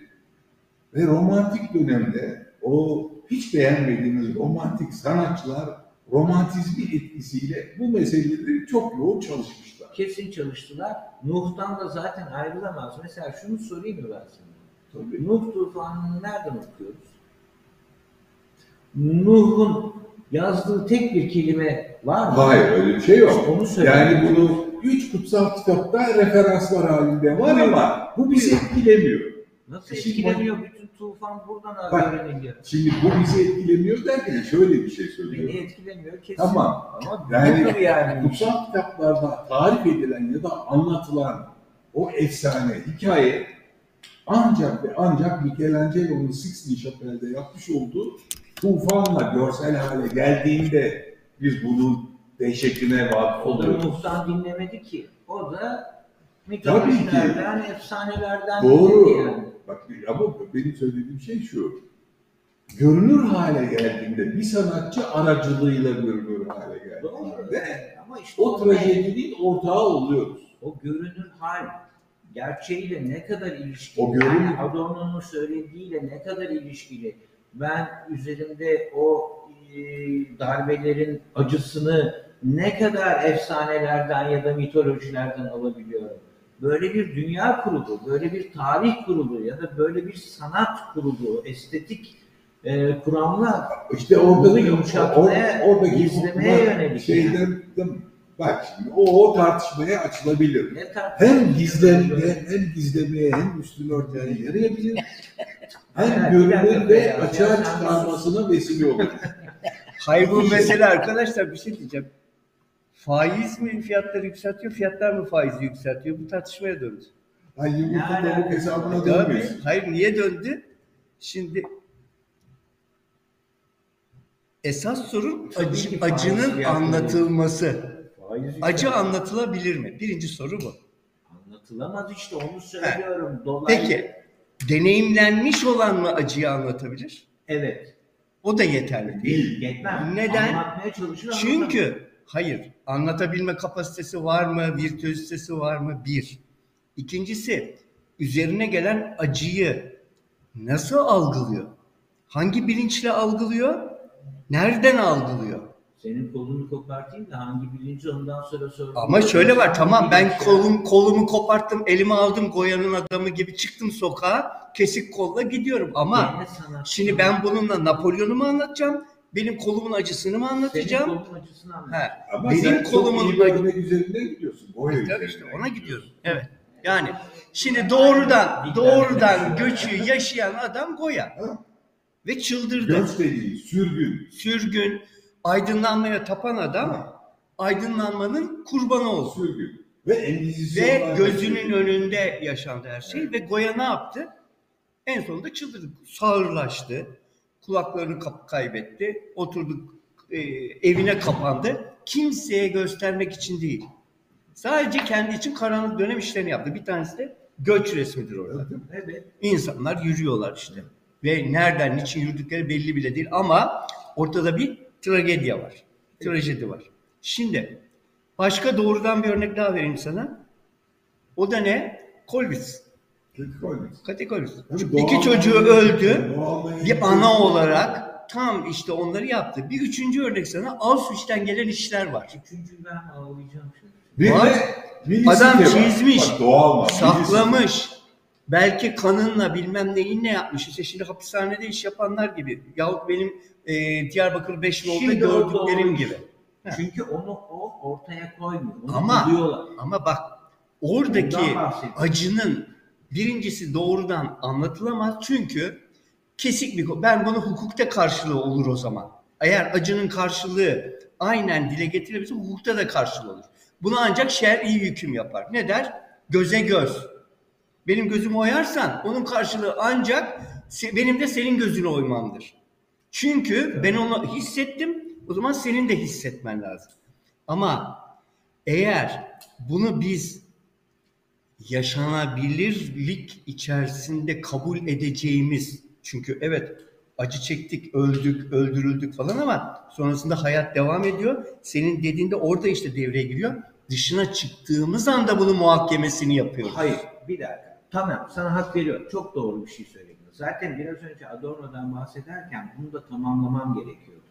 Ve romantik dönemde o hiç beğenmediğimiz romantik sanatçılar romantizmi etkisiyle bu meseleleri çok yoğun çalışmışlar. Kesin çalıştılar. Nuh'tan da zaten ayrılamaz. Mesela şunu sorayım mı ben sana? Tabii. Nuh tufanını nereden okuyoruz? Nuh'un yazdığı tek bir kelime var mı? Hayır öyle bir şey yok. Onu söyle. Yani bunu üç kutsal kitapta referanslar halinde var ama bu bizi etkilemiyor. Nasıl Şimdi etkileniyor? Bütün tufan buradan Bak. öğreniliyor. Şimdi bu bizi etkilemiyor derken şöyle bir şey Beni söylüyorum. etkilemiyor kesin. Tamam. Ama Yani yani. kutsal kitaplarda tarif edilen ya da anlatılan o efsane, hikaye ancak ve ancak Michelangelo'nun Sixtine Chapel'de yapmış olduğu tufanla görsel hale geldiğinde biz bunun dehşetine vakıf oluyoruz. muhtan dinlemedi ki. O da mitolojilerden, efsanelerden Doğru. yani. Bak ama benim söylediğim şey şu. Görünür hale geldiğinde bir sanatçı aracılığıyla görünür hale Doğru. geldiğinde Ama işte o trajedinin ortağı oluyoruz. o görünür hal gerçeğiyle ne kadar ilişkili? O görünür- Yani Adorno'nun söylediğiyle ne kadar ilişkili? Ben üzerimde o e, darbelerin acısını ne kadar efsanelerden ya da mitolojilerden alabiliyorum? Böyle bir dünya kurulu, böyle bir tarih kurulu ya da böyle bir sanat kurulu, estetik e, kuramlar İşte orada yumuşatmaya, or- oradaki gizlemeye bu- yönelik şeyden bak şimdi o, o tartışmaya açılabilir. Hem gizlemeye hem gizlemeye hem üstünü örtmeye yarayabilir. Hem görünür ve açığa çıkarmasına vesile olur. Hayır bu mesele arkadaşlar bir şey diyeceğim. Faiz mi fiyatları yükseltiyor, fiyatlar mı faizi yükseltiyor? Bu tartışmaya döndü. Ay yumurta tavuk hesabına dönmüyorsun. Hayır niye döndü? Şimdi esas sorun acı- acının anlatılması. Faiz Acı anlatılabilir mi? Birinci soru bu. Anlatılamaz işte onu söylüyorum. Dolayı Peki deneyimlenmiş olan mı acıyı anlatabilir? Evet. O da yeterli değil. Yetmez. Neden? Anlatmaya çalışır. Çünkü hayır anlatabilme kapasitesi var mı, virtüözitesi var mı? Bir. İkincisi üzerine gelen acıyı nasıl algılıyor? Hangi bilinçle algılıyor? Nereden algılıyor? Senin kolunu kopartayım da hangi bilinci ondan sonra sor. Ama şöyle var tamam ben kolum kolumu koparttım, elime aldım Goya'nın adamı gibi çıktım sokağa, kesik kolla gidiyorum ama şimdi ben bununla Napolyon'u mu anlatacağım? Benim kolumun acısını mı anlatacağım? Senin kolun acısını anlat. He. Ama Benim sen çok kolumun iyi bir örnek üzerinden gidiyorsun. Goya Tabii işte üzerinden. ona gidiyorum. Evet. Yani şimdi doğrudan doğrudan göçü yaşayan adam Goya Ha? ve çıldırdı. Göç dediği sürgün. Sürgün, aydınlanmaya tapan adam aydınlanmanın kurbanı oldu. Sürgün. Ve. Ve gözünün önünde yaşandı her şey ve Goya ne yaptı? En sonunda çıldırdı. Sağırlaştı. Kulaklarını kaybetti. Oturdu e, evine kapandı. Kimseye göstermek için değil. Sadece kendi için karanlık dönem işlerini yaptı. Bir tanesi de göç resmidir orada. Evet. İnsanlar yürüyorlar işte. Ve nereden, niçin yürüdükleri belli bile değil ama ortada bir tragedya var. Trajedi var. Şimdi başka doğrudan bir örnek daha vereyim sana. O da ne? Koymuş. Kategorisi. Tabii İki çocuğu öldü. Bir ana olarak tam işte onları yaptı. Bir üçüncü örnek sana Auschwitz'ten gelen işler var. Üçüncü ben ağlayacağım şimdi. Bir Var. Adam çizmiş, Bak, doğal var. Saklamış. Belki kanınla bilmem neyin ne yapmış. İşte şimdi hapishanede iş yapanlar gibi. Yahut benim e, Diyarbakır 5 yolda Şimdi gördüklerim doğru. gibi. He. Çünkü onu o ortaya koymuyor. Onu Ama- buluyorlar. Ama bak oradaki Ondan bahsediyorum. acının birincisi doğrudan anlatılamaz. Çünkü kesik bir ko- ben bunu hukukta karşılığı olur o zaman. Eğer acının karşılığı aynen dile getirebilirse hukukta da karşılığı olur. Bunu ancak şer'i hüküm yapar. Ne der? Göze göz. Benim gözümü oyarsan onun karşılığı ancak benim de senin gözünü oymamdır. Çünkü ben onu hissettim, o zaman senin de hissetmen lazım. Ama eğer bunu biz yaşanabilirlik içerisinde kabul edeceğimiz çünkü evet acı çektik, öldük, öldürüldük falan ama sonrasında hayat devam ediyor. Senin dediğinde orada işte devreye giriyor. Dışına çıktığımız anda bunu muhakemesini yapıyoruz. Hayır, bir dakika. Tamam, sana hak veriyorum. Çok doğru bir şey söyledin. Zaten biraz önce Adorno'dan bahsederken bunu da tamamlamam gerekiyordu.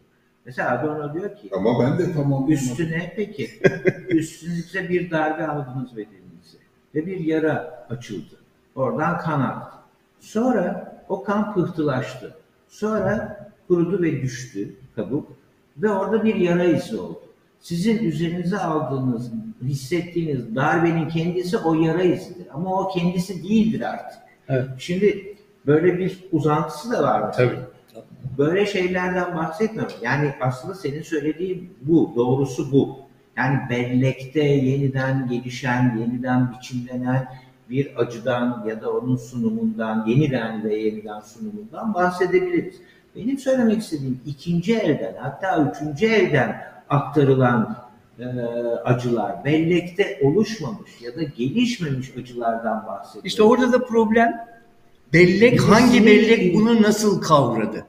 Mesela Adorno diyor ki, Ama ben de tamam. üstüne peki, üstünüze bir darbe aldınız bedeninize ve bir yara açıldı. Oradan kan aktı. Sonra o kan pıhtılaştı. Sonra kurudu ve düştü kabuk ve orada bir yara izi oldu. Sizin üzerinize aldığınız, hissettiğiniz darbenin kendisi o yara izidir. Ama o kendisi değildir artık. Evet. Şimdi böyle bir uzantısı da var. Tabii. Böyle şeylerden bahsetmiyorum. Yani aslında senin söylediğin bu, doğrusu bu. Yani bellekte yeniden gelişen, yeniden biçimlenen bir acıdan ya da onun sunumundan, yeniden ve yeniden sunumundan bahsedebiliriz. Benim söylemek istediğim ikinci elden hatta üçüncü elden aktarılan e, acılar, bellekte oluşmamış ya da gelişmemiş acılardan bahsediyorum. İşte orada da problem bellek hangi bellek bunu nasıl kavradı?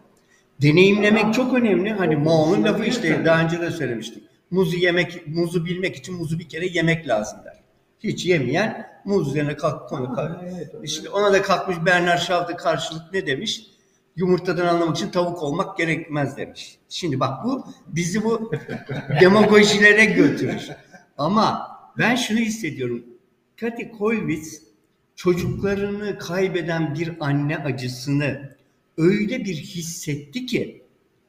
Deneyimlemek çok önemli. Hani Mao'nun lafı işte daha önce de söylemiştim. Muzu yemek, muzu bilmek için muzu bir kere yemek lazım der. Hiç yemeyen muz üzerine kalk konu kalk. Evet, İşte ona da kalkmış Bernard Shaw'da karşılık ne demiş? Yumurtadan anlamak için tavuk olmak gerekmez demiş. Şimdi bak bu bizi bu demagojilere götürür. Ama ben şunu hissediyorum. Kati Kollwitz çocuklarını kaybeden bir anne acısını öyle bir hissetti ki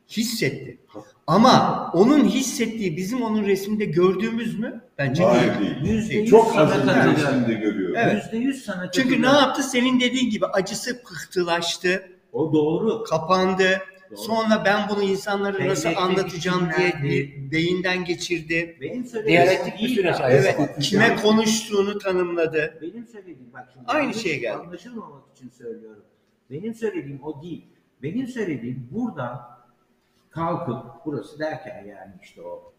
hissetti. Ama onun hissettiği bizim onun resimde gördüğümüz mü? Bence Hayır değil. Yüzde yüz Çok az görüyorum. Evet. Yüzde yüz sana Çünkü ne yaptı? Senin dediğin gibi acısı pıhtılaştı, O doğru. kapandı. Doğru. Sonra ben bunu insanlara nasıl Bellekte anlatacağım diye bir beyinden geçirdi. Benim söylediğim Diyalektik bir değil süreç. Evet, kime konuştuğunu tanımladı. Benim söylediğim bak şimdi Aynı yanlış şeye geldik. Anlaşılmamak için söylüyorum. Benim söylediğim o değil. Benim söylediğim buradan kalkıp burası derken yani işte o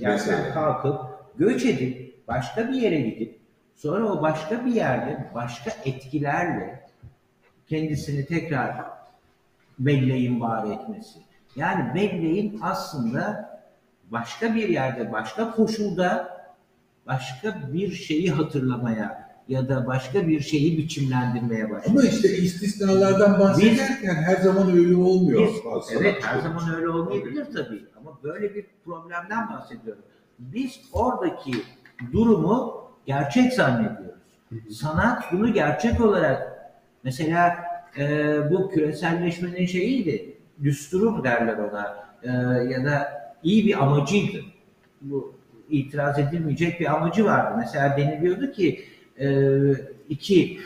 Mesela. kalkıp göç edip başka bir yere gidip sonra o başka bir yerde başka etkilerle kendisini tekrar belleğin var etmesi. Yani belleğin aslında başka bir yerde, başka koşulda başka bir şeyi hatırlamaya ya da başka bir şeyi biçimlendirmeye başlıyor. Ama işte istisnalardan bahsederken her zaman öyle olmuyor. Biz- evet her zaman öyle olmayabilir tabii ama böyle bir problemden bahsediyorum. Biz oradaki durumu gerçek zannediyoruz. Sanat bunu gerçek olarak mesela e, bu küreselleşmenin şeyiydi, düsturu mu derler ona e, ya da iyi bir amacıydı. Bu itiraz edilmeyecek bir amacı vardı. Mesela deniliyordu ki e, iki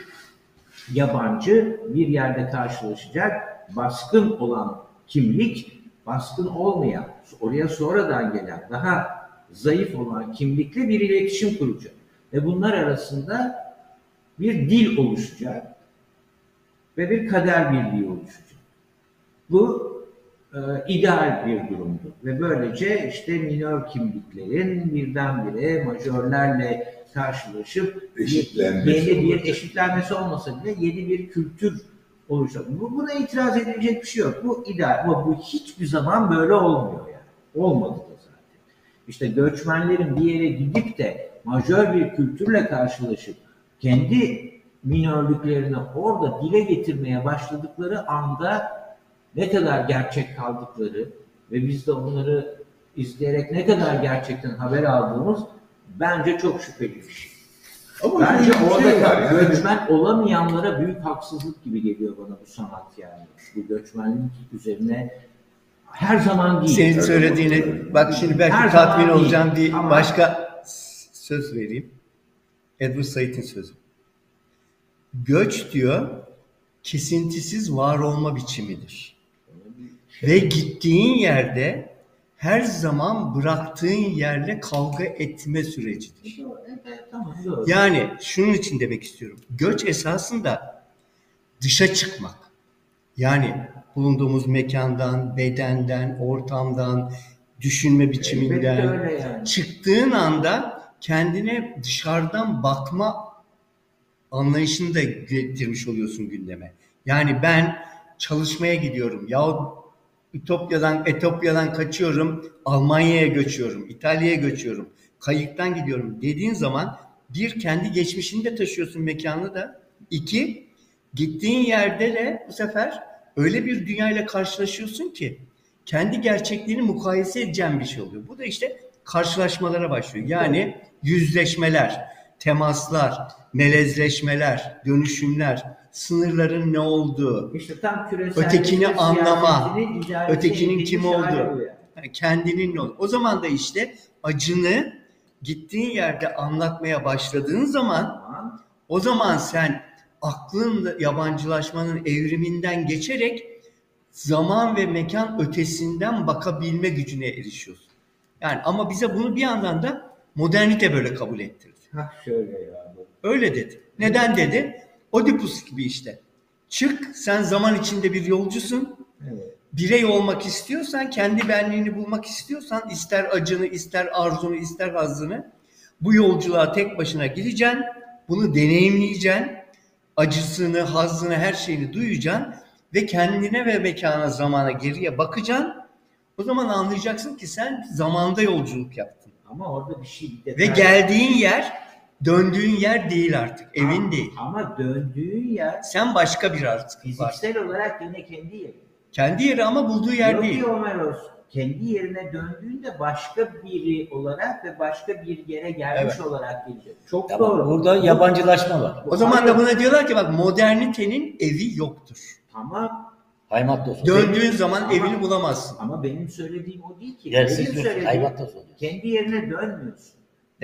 yabancı bir yerde karşılaşacak. Baskın olan kimlik, baskın olmayan, oraya sonradan gelen, daha zayıf olan kimlikle bir iletişim kuracak. Ve bunlar arasında bir dil oluşacak ve bir kader birliği oluşacak. Bu e, ideal bir durumdu. Ve böylece işte minör kimliklerin birdenbire majörlerle karşılaşıp Eşitlenmesi yeni bir olacak. eşitlenmesi olmasa bile yeni bir kültür oluşacak. Bu, buna itiraz edilecek bir şey yok. Bu ideal ama bu hiçbir zaman böyle olmuyor yani. Olmadı da zaten. İşte göçmenlerin bir yere gidip de majör bir kültürle karşılaşıp kendi minörlüklerini orada dile getirmeye başladıkları anda ne kadar gerçek kaldıkları ve biz de onları izleyerek ne kadar gerçekten haber aldığımız bence çok şüpheli bir şey. Ama Bence orada şey yani. göçmen olamayanlara büyük haksızlık gibi geliyor bana bu sanat yani. Bu göçmenlik üzerine her zaman değil. Senin söylediğine bak şimdi belki Her tatmin olacağım değil. bir Ama- başka söz vereyim. Edward Said'in sözü. Göç diyor kesintisiz var olma biçimidir. Ve gittiğin yerde her zaman bıraktığın yerle kavga etme sürecidir. Yani şunun için demek istiyorum. Göç esasında dışa çıkmak. Yani bulunduğumuz mekandan, bedenden, ortamdan, düşünme biçiminden yani. çıktığın anda kendine dışarıdan bakma anlayışını da getirmiş oluyorsun gündeme. Yani ben çalışmaya gidiyorum. Yahut Ütopya'dan, Etopya'dan kaçıyorum. Almanya'ya göçüyorum. İtalya'ya göçüyorum. Kayıktan gidiyorum dediğin zaman bir kendi geçmişini de taşıyorsun mekanı da. İki gittiğin yerde de bu sefer öyle bir dünyayla karşılaşıyorsun ki kendi gerçekliğini mukayese edeceğin bir şey oluyor. Bu da işte karşılaşmalara başlıyor. Yani yüzleşmeler, temaslar, melezleşmeler, dönüşümler, sınırların ne olduğu, İşte tam küresel Ötekini anlama, ötekinin kim olduğu. olduğu. yani kendinin ne olduğu. O zaman da işte acını gittiğin yerde anlatmaya başladığın zaman o zaman sen aklın yabancılaşmanın evriminden geçerek zaman ve mekan ötesinden bakabilme gücüne erişiyorsun. Yani ama bize bunu bir yandan da modernite böyle kabul ettirdi. Ha şöyle ya. Öyle dedi. Neden dedi? Oedipus gibi işte. Çık sen zaman içinde bir yolcusun. Evet. birey olmak istiyorsan, kendi benliğini bulmak istiyorsan ister acını, ister arzunu, ister hazzını bu yolculuğa tek başına gideceksin. Bunu deneyimleyeceksin. Acısını, hazzını, her şeyini duyacaksın ve kendine ve mekana, zamana geriye bakacaksın. O zaman anlayacaksın ki sen zamanda yolculuk yaptın. Ama orada bir şey bir Ve geldiğin yer döndüğün yer değil artık. Evin Ama- değil. Ama döndüğün yer Sen başka bir artık var. fiziksel olarak yine kendi yeri. Kendi yeri ama bulduğu yer Yok değil. ki Homeros kendi yerine döndüğünde başka biri olarak ve başka bir yere gelmiş olarak gelecek. Çok Tamam, doğru. burada yabancılaşma var. O zaman da buna diyorlar ki bak modernitenin evi yoktur. Tamam Haymattos oluyor. Döndüğün zaman Ama- evini bulamazsın. ama benim söylediğim o değil ki. Yersiz benim söylediğim kendi yerine dönmüyorsun.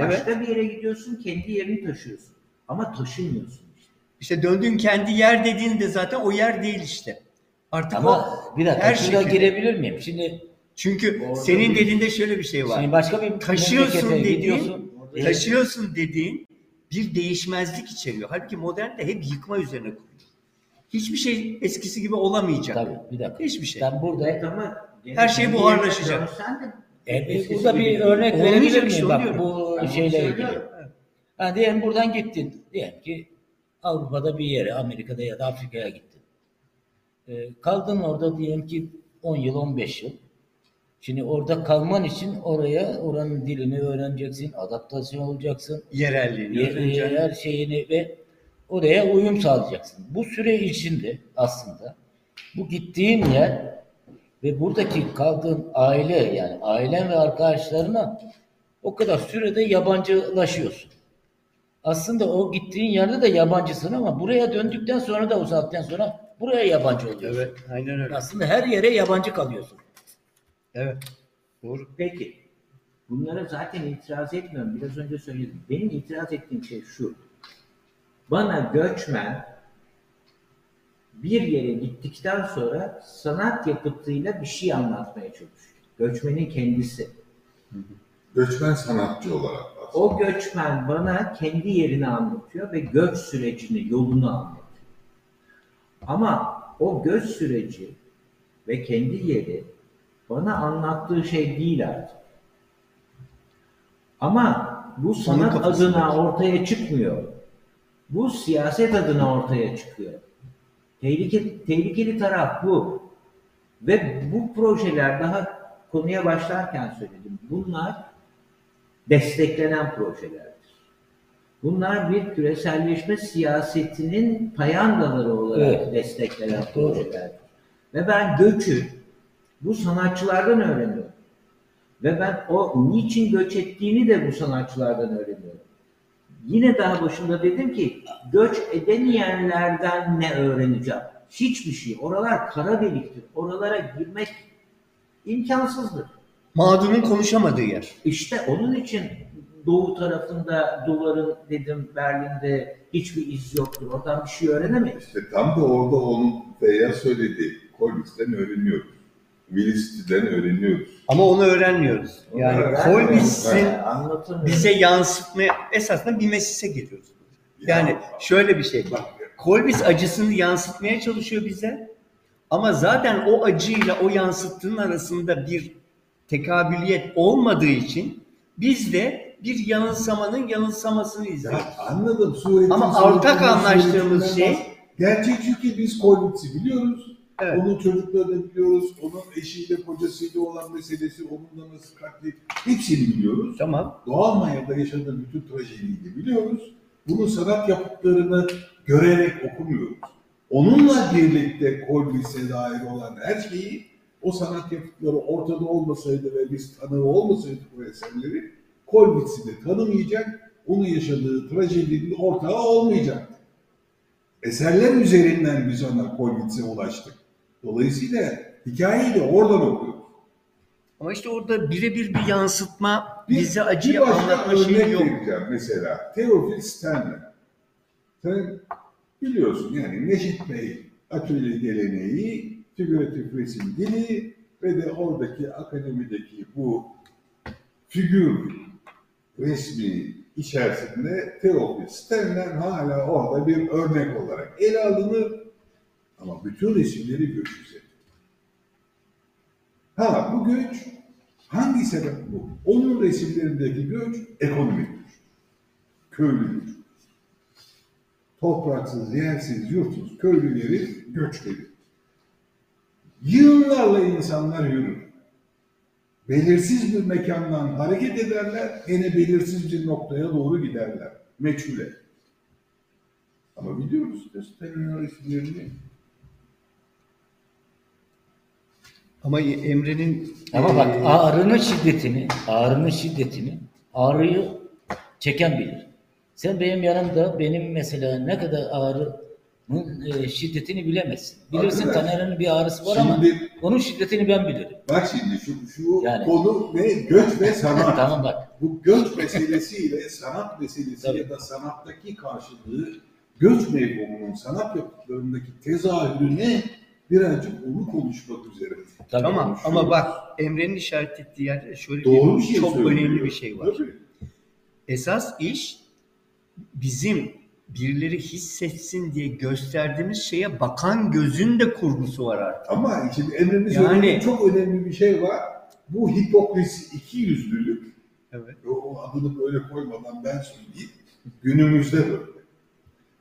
Evet. Başka bir yere gidiyorsun, kendi yerini taşıyorsun. Ama taşımıyorsun işte. İşte döndüğün kendi yer dediğinde zaten o yer değil işte. Artık Ama o bir dakika her şurada şekilde. girebilir miyim? Şimdi, Çünkü Orada senin bir- dediğinde şöyle bir şey var. şimdi başka bir Taşıyorsun memlekete dediğin- gidiyorsun. Orada Taşıyorsun dediğin bir değişmezlik içeriyor. Halbuki modern de hep yıkma üzerine kurulu. Hiçbir şey eskisi gibi olamayacak. Tabii bir dakika. Hiçbir şey. Ben burada ama Her şey buharlaşacak. dönsen de e, burada bir örnek Olmayacak verebilir işte, miyim? onu Bak diyorum. bu şeyle ilgili. söylüyorum. Ha, diyelim buradan gittin. Diyelim ki Avrupa'da bir yere, Amerika'da ya da Afrika'ya gittin. Ee, kaldın orada diyelim ki 10 yıl, 15 yıl. Şimdi orada kalman için oraya, oranın dilini öğreneceksin, adaptasyon olacaksın, Yerelliğini, yer- öğreneceksin. her şeyini ve oraya uyum sağlayacaksın. Bu süre içinde aslında bu gittiğin yer ve buradaki kaldığın aile yani ailen ve arkadaşlarına o kadar sürede yabancılaşıyorsun. Aslında o gittiğin yerde de yabancısın ama buraya döndükten sonra da o saatten sonra buraya yabancı oluyorsun. Evet, aynen öyle. Aslında her yere yabancı kalıyorsun. Evet. Doğru. Peki. Bunlara zaten itiraz etmiyorum. Biraz önce söyledim. Benim itiraz ettiğim şey şu. Bana göçmen bir yere gittikten sonra sanat yapıtıyla bir şey anlatmaya çalışıyor. Göçmenin kendisi. Göçmen sanatçı olarak aslında. O göçmen bana kendi yerini anlatıyor ve göç sürecini, yolunu anlatıyor. Ama o göç süreci ve kendi yeri bana anlattığı şey değil artık. Ama bu sanat adına ortaya çıkmıyor. Bu siyaset adına ortaya çıkıyor. Tehlike, tehlikeli taraf bu. Ve bu projeler daha konuya başlarken söyledim. Bunlar desteklenen projelerdir. Bunlar bir küreselleşme siyasetinin payandaları olarak Evet. desteklenen projelerdir. Ve ben göçü bu sanatçılardan öğreniyorum. Ve ben o niçin göç ettiğini de bu sanatçılardan öğreniyorum. Yine daha başında dedim ki göç edemeyenlerden ne öğreneceğim? Hiçbir şey. Oralar kara deliktir. Oralara girmek imkansızdır. Mağdurun konuşamadığı yer. İşte onun için doğu tarafında duvarın dedim Berlin'de hiçbir iz yoktur. Oradan bir şey öğrenemeyiz. İşte tam da orada onun Feyyaz söyledi. Collins'ten öğreniyoruz. Willis'ten öğreniyoruz. Ama onu öğrenmiyoruz. Yani öğrenmiyoruz. Anlatamıyorum. bize yansıtmaya esasında bir mesise geliyoruz. Yani Ya, şöyle bir şey. bak, Kolbiz acısını yansıtmaya çalışıyor bize. Ama zaten o acıyla o yansıttığın arasında bir tekabüliyet olmadığı için biz de bir yanılsamanın yanılsamasını izliyoruz. Ya anladım. Suret'in Ama ortak anlaştığımız şey- Gerçekçi ki biz Collins'i biliyoruz. Evet. Onun çocuklarını biliyoruz. Onun eşiyle kocasıyla olan meselesi, onunla nasıl katlet. Hepsini biliyoruz. Tamam. Doğu Almanya'da yaşadığı bütün trajediyi de biliyoruz. Bunun sanat yapıtlarını görerek okumuyoruz. Onunla birlikte Kolbis'e dair olan her şeyi o sanat yapıtları ortada olmasaydı ve biz tanığı olmasaydık bu eserleri Kolbis'i de tanımayacak, onun yaşadığı trajedinin ortağı olmayacaktı. Eserler üzerinden biz ona Kolbis'e ulaştık. Dolayısıyla hikayeyi de oradan okuyoruz. Ama işte orada birebir bir yansıtma, Bir- bize acıyı anlatma şeyi yok. mesela. Teofil Stanley. Sen biliyorsun yani Neşet Bey atölye geleneği, figüratif resim dili ve de oradaki akademideki bu figür resmi içerisinde Teofil Stanley hala orada bir örnek olarak ele alınır ama bütün resimleri göç. Ha bu göç hangi sebep bu? Onun resimlerindeki göç ekonomik göç. Köylü göç. Topraksız, yersiz, yurtsuz köylülerin göçleri. Yıllarla insanlar yürür. Belirsiz bir mekandan hareket ederler, yine belirsiz bir noktaya doğru giderler. Meçhule. Ama biliyoruz gösterilen resimlerini. Ama Emre'nin Ama bak e, ağrının şiddetini, ağrının şiddetini ağrıyı çeken bilir. Sen benim yanımda benim mesela ne kadar ağrının e, şiddetini bilemezsin. Bilirsin Arkadaş, Taner'in bir ağrısı var ama Şimdi onun şiddetini ben bilirim. bak şimdi şu, şu Yani. konu ne? Göç ve sanat. tamam bak. Bu göç meselesiyle sanat meselesi Tabii. ya da sanattaki karşılığı göç mevhumunun sanat yapıtlarındaki tezahürüne birazcık onu konuşmak üzere. Tabii. Tamam ama bak Emre'nin işaret ettiği yerde şöyle Doğru bir bir şey çok söylüyor. önemli bir şey var. Tabii. Esas iş bizim birileri hissetsin diye gösterdiğimiz şeye bakan gözün de kurgusu var artık. Ama şimdi Emre'nin Yani- söylediği çok önemli bir şey var. Bu hipokrisi, iki yüzlülük, Evet. o adını böyle koymadan ben söyleyeyim, günümüzde böyle.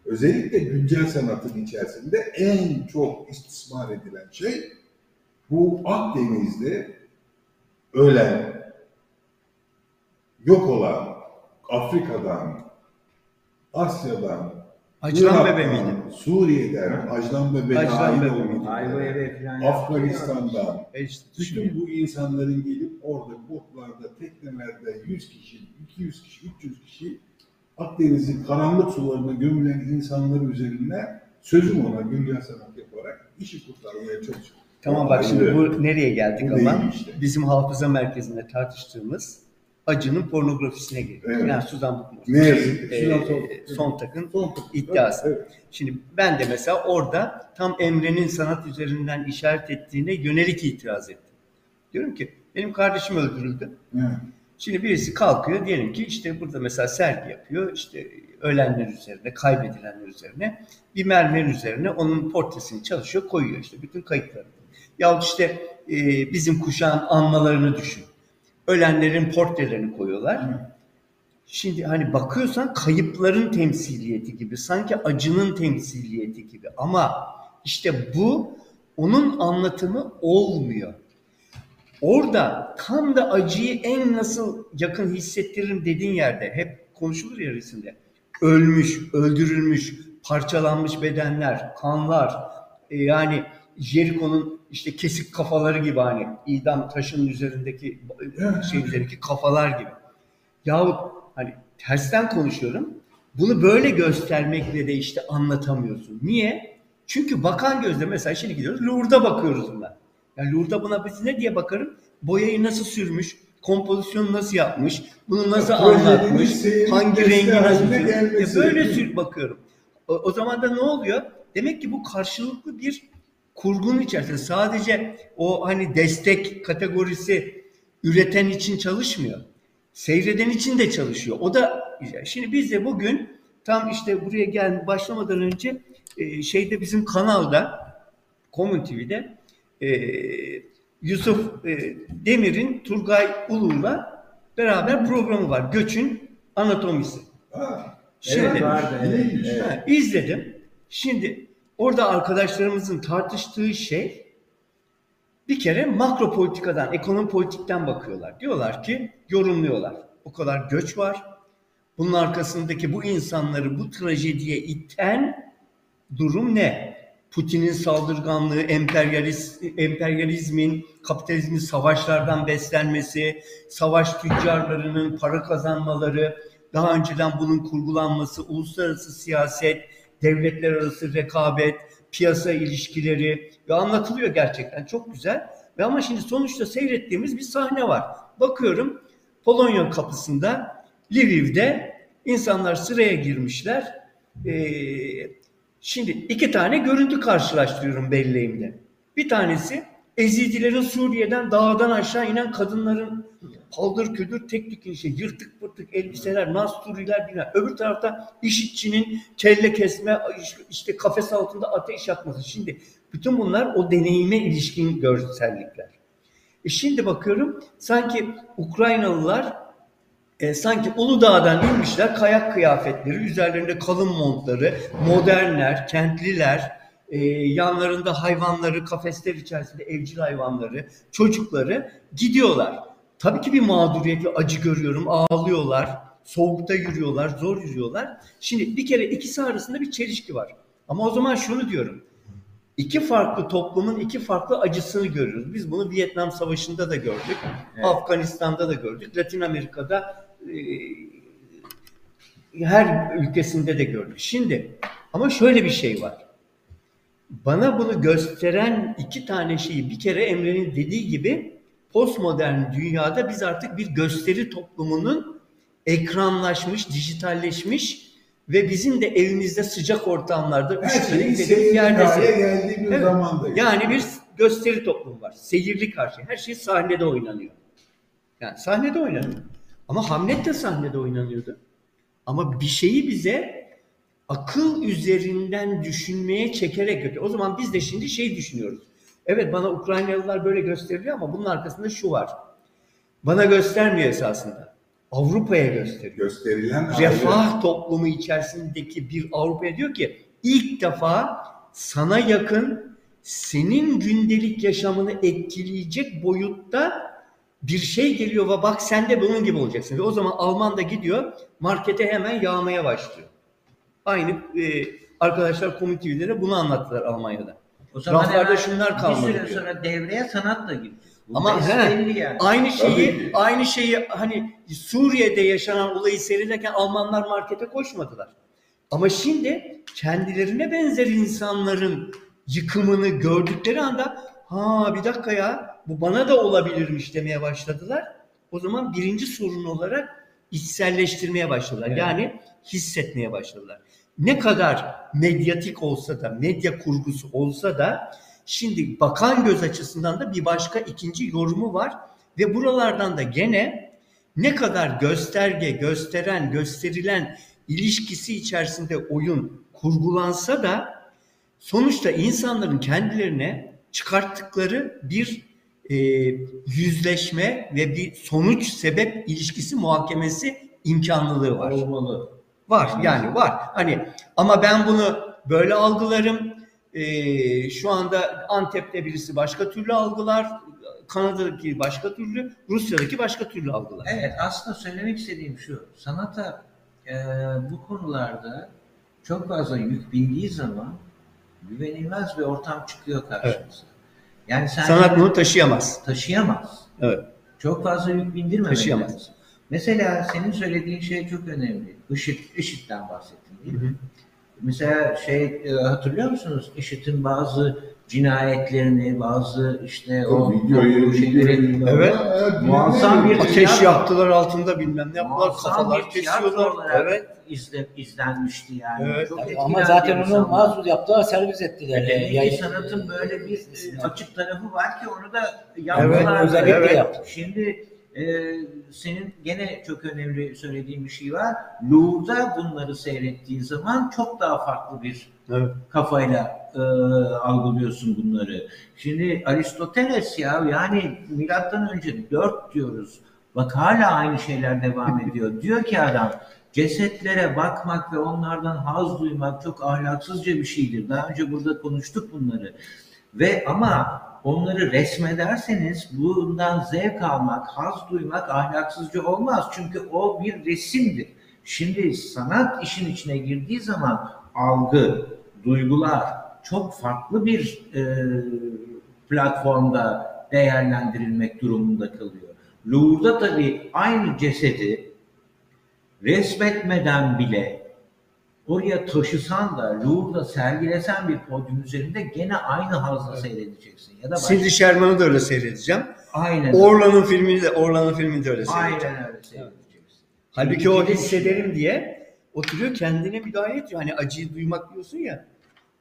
Özellikle güncel sanatın içerisinde en çok istismar edilen şey bu Akdeniz'de ölen, yok olan Afrika'dan, Asya'dan, Acılan Irak'tan, bebe miydi? Suriye'den, Acılan Bebe Acılan dahil Bebe miydi? falan Afganistan'dan, E işte bütün bu insanların gelip orada botlarda, teknelerde 100 kişi, 200 kişi, 300 kişi Akdeniz'in karanlık sularına gömülen insanlar üzerinden sözüm ona güncel sanat yaparak işi kurtarmaya çalışıyor. Tamam bak şimdi bu nereye geldik Bu ama değil işte. bizim hafıza merkezinde tartıştığımız acının pornografisine geliyor. Evet. Yani Suzan Bukmur. Ne yazık ki. Ee, Suzan Son- Sontag'ın Son iddiası. Evet. Şimdi ben de mesela orada tam Emre'nin sanat üzerinden işaret ettiğine yönelik itiraz ettim. Diyorum ki benim kardeşim öldürüldü. evet. Şimdi birisi kalkıyor diyelim ki işte burada mesela sergi yapıyor. işte ölenler üzerine, kaybedilenler üzerine bir mermer üzerine onun portresini çalışıyor, koyuyor işte bütün kayıtları. Yahut işte e, bizim kuşağın anmalarını düşün. Ölenlerin portrelerini koyuyorlar. Şimdi hani bakıyorsan kayıpların temsiliyeti gibi, sanki acının temsiliyeti gibi. Ama işte bu onun anlatımı olmuyor. Orada tam da acıyı en nasıl yakın hissettiririm dediğin yerde hep konuşulur ya resimde. Ölmüş, öldürülmüş, parçalanmış bedenler, kanlar, e, yani Jericho'nun işte kesik kafaları gibi hani idam taşının üzerindeki e, şey üzerindeki kafalar gibi. Yahut hani tersten konuşuyorum. Bunu böyle göstermekle de işte anlatamıyorsun. Niye? Çünkü bakan gözle mesela şimdi gidiyoruz Lourdes'a bakıyoruz buna. Yani Lourdes'a buna biz ne diye bakarım? Boyayı nasıl sürmüş, kompozisyonu nasıl yapmış, bunu nasıl Ya, anlatmış, hangi rengi nasıl sürmüş. Ya böyle sür bakıyorum. O, o zaman da ne oluyor? Demek ki bu karşılıklı bir kurgunun içerisinde sadece o hani destek kategorisi üreten için çalışmıyor. Seyreden için de çalışıyor. O da. Şimdi biz de bugün tam işte buraya gel başlamadan önce e, şeyde bizim kanalda Common TV'de e, Yusuf e, Demir'in Turgay Ulu'yla beraber programı var. Göçün Anatomisi. Ha, Şimdi Evet, vardı, evet, izledim. Şimdi orada arkadaşlarımızın tartıştığı şey bir kere makro politikadan, ekonomi politikten bakıyorlar. Diyorlar ki, yorumluyorlar. O kadar göç var. Bunun arkasındaki bu insanları bu trajediye iten durum ne? Putin'in saldırganlığı, emperyalist, emperyalizmin, kapitalizmin savaşlardan beslenmesi, savaş tüccarlarının para kazanmaları, daha önceden bunun kurgulanması, uluslararası siyaset, devletler arası rekabet, piyasa ilişkileri ve anlatılıyor gerçekten çok güzel. Ve ama şimdi sonuçta seyrettiğimiz bir sahne var. Bakıyorum Polonya kapısında Lviv'de insanlar sıraya girmişler. Ee, şimdi iki tane görüntü karşılaştırıyorum belleğimde. Bir tanesi Ezidilerin Suriye'den dağdan aşağı inen kadınların paldır küldür tek tük işte yırtık pırtık elbiseler, nasturiler bilmem. Öbür tarafta işitçinin kelle kesme, işte kafes altında ateş yakması. Şimdi bütün bunlar o deneyime ilişkin görsellikler. E şimdi bakıyorum sanki Ukraynalılar e, sanki Uludağ'dan inmişler kayak kıyafetleri, üzerlerinde kalın montları, modernler, kentliler, e, yanlarında hayvanları, kafesler içerisinde evcil hayvanları, çocukları gidiyorlar. Tabii ki bir mağduriyet ve acı görüyorum. Ağlıyorlar, soğukta yürüyorlar, zor yürüyorlar. Şimdi bir kere ikisi arasında bir çelişki var. Ama o zaman şunu diyorum. İki farklı toplumun iki farklı acısını görüyoruz. Biz bunu Vietnam Savaşı'nda da gördük. Evet. Afganistan'da da gördük. Latin Amerika'da e, her ülkesinde de gördük. Şimdi ama şöyle bir şey var. Bana bunu gösteren iki tane şeyi bir kere Emre'nin dediği gibi postmodern dünyada biz artık bir gösteri toplumunun ekranlaşmış, dijitalleşmiş ve bizim de evimizde sıcak ortamlarda Her seyirlik yerdesin. hale geldiği bir Evet. Yani bir gösteri toplumu var. Seyirlik her şey. Her şey sahnede oynanıyor. Yani sahnede oynanıyor. Ama Hamlet de sahnede oynanıyordu. Ama bir şeyi bize akıl üzerinden düşünmeye çekerek götürüyor. O zaman biz de şimdi şey düşünüyoruz. Evet bana Ukraynalılar böyle gösteriliyor ama bunun arkasında şu var. Bana göstermiyor esasında. Avrupa'ya gösteriyor Gösterilen ayrı. refah toplumu içerisindeki bir Avrupa'ya diyor ki ilk defa sana yakın senin gündelik yaşamını etkileyecek boyutta bir şey geliyor ve bak sen de bunun gibi olacaksın. Ve o zaman Alman da gidiyor markete hemen yağmaya başlıyor. Aynı e, arkadaşlar de bunu anlattılar Almanya'da. O zaman Raflarda hemen şunlar kalmadı Bir süre diyor. sonra devreye sanat da girdi. Bu Ama besbelli yani. Aynı şeyi Tabii aynı şeyi hani Suriye'de yaşanan olayı seyrederken Almanlar markete koşmadılar. Ama şimdi kendilerine benzer insanların yıkımını gördükleri anda ha bir dakika ya bu bana da olabilirmiş demeye başladılar. O zaman birinci sorun olarak içselleştirmeye başladılar. Evet. Yani hissetmeye başladılar. Ne kadar medyatik olsa da, medya kurgusu olsa da şimdi bakan göz açısından da bir başka ikinci yorumu var ve buralardan da gene ne kadar gösterge, gösteren, gösterilen ilişkisi içerisinde oyun kurgulansa da sonuçta insanların kendilerine çıkarttıkları bir e, yüzleşme ve bir sonuç sebep ilişkisi muhakemesi imkanlılığı var. Olmalı. Var yani var. Hani ama ben bunu böyle algılarım. Ee, şu anda Antep'te birisi başka türlü algılar. Kanada'daki başka türlü, Rusya'daki başka türlü algılar. Evet aslında söylemek istediğim şu. Sanata e, bu konularda çok fazla yük bindiği zaman güvenilmez bir ortam çıkıyor karşımıza. Yani sen Sanat bunu taşıyamaz. taşıyamaz. Evet. Çok fazla yük bindirmemek Taşıyamaz. lazım. Mesela senin söylediğin şey çok önemli. IŞİD, IŞİD'den bahsettin değil mi? Mesela şey e, hatırlıyor musunuz? IŞİD'in bazı cinayetlerini, bazı işte o videoyu, o şeyleri Evet. Muazzam bir- Ateş yaktılar altında bilmem ne yaptılar, kafalar kesiyorlar. Evet. izle, izlenmişti yani. Evet. Çok etkilendi ama zaten onu mahsus yaptılar, servis ettiler. Demek ki Yayın- sanatın böyle bir e, açık tarafı var ki onu da Evet, yaptılar. özellikle evet. yaptı. Şimdi e, senin gene çok önemli söylediğin bir şey var. Louvre'da bunları seyrettiği zaman çok daha farklı bir Evet. kafayla e, algılıyorsun bunları. Şimdi Aristoteles ya yani milattan önce 4 diyoruz. Bak hala aynı şeyler devam ediyor. Diyor ki adam cesetlere bakmak ve onlardan haz duymak çok ahlaksızca bir şeydir. Daha önce burada konuştuk bunları. Ve ama onları resmederseniz bundan zevk almak, haz duymak ahlaksızca olmaz. Çünkü o bir resimdir. Şimdi sanat işin içine girdiği zaman algı, duygular çok farklı bir e, platformda değerlendirilmek durumunda kalıyor. Louvre'da tabii aynı cesedi resmetmeden bile oraya taşısan da Louvre'da sergilesen bir podyum üzerinde gene aynı hazla seyredeceksin. Ya da başka, Cindy Sherman'ı da öyle seyredeceğim. aynen, Orlan'ın filmini de Orlan'ın filmini de öyle seyredeceğim. aynen öyle seyredeceksin. Halbuki o İlginç. hissederim diye oturuyor kendine müdahale ediyor. Hani acıyı duymak diyorsun ya.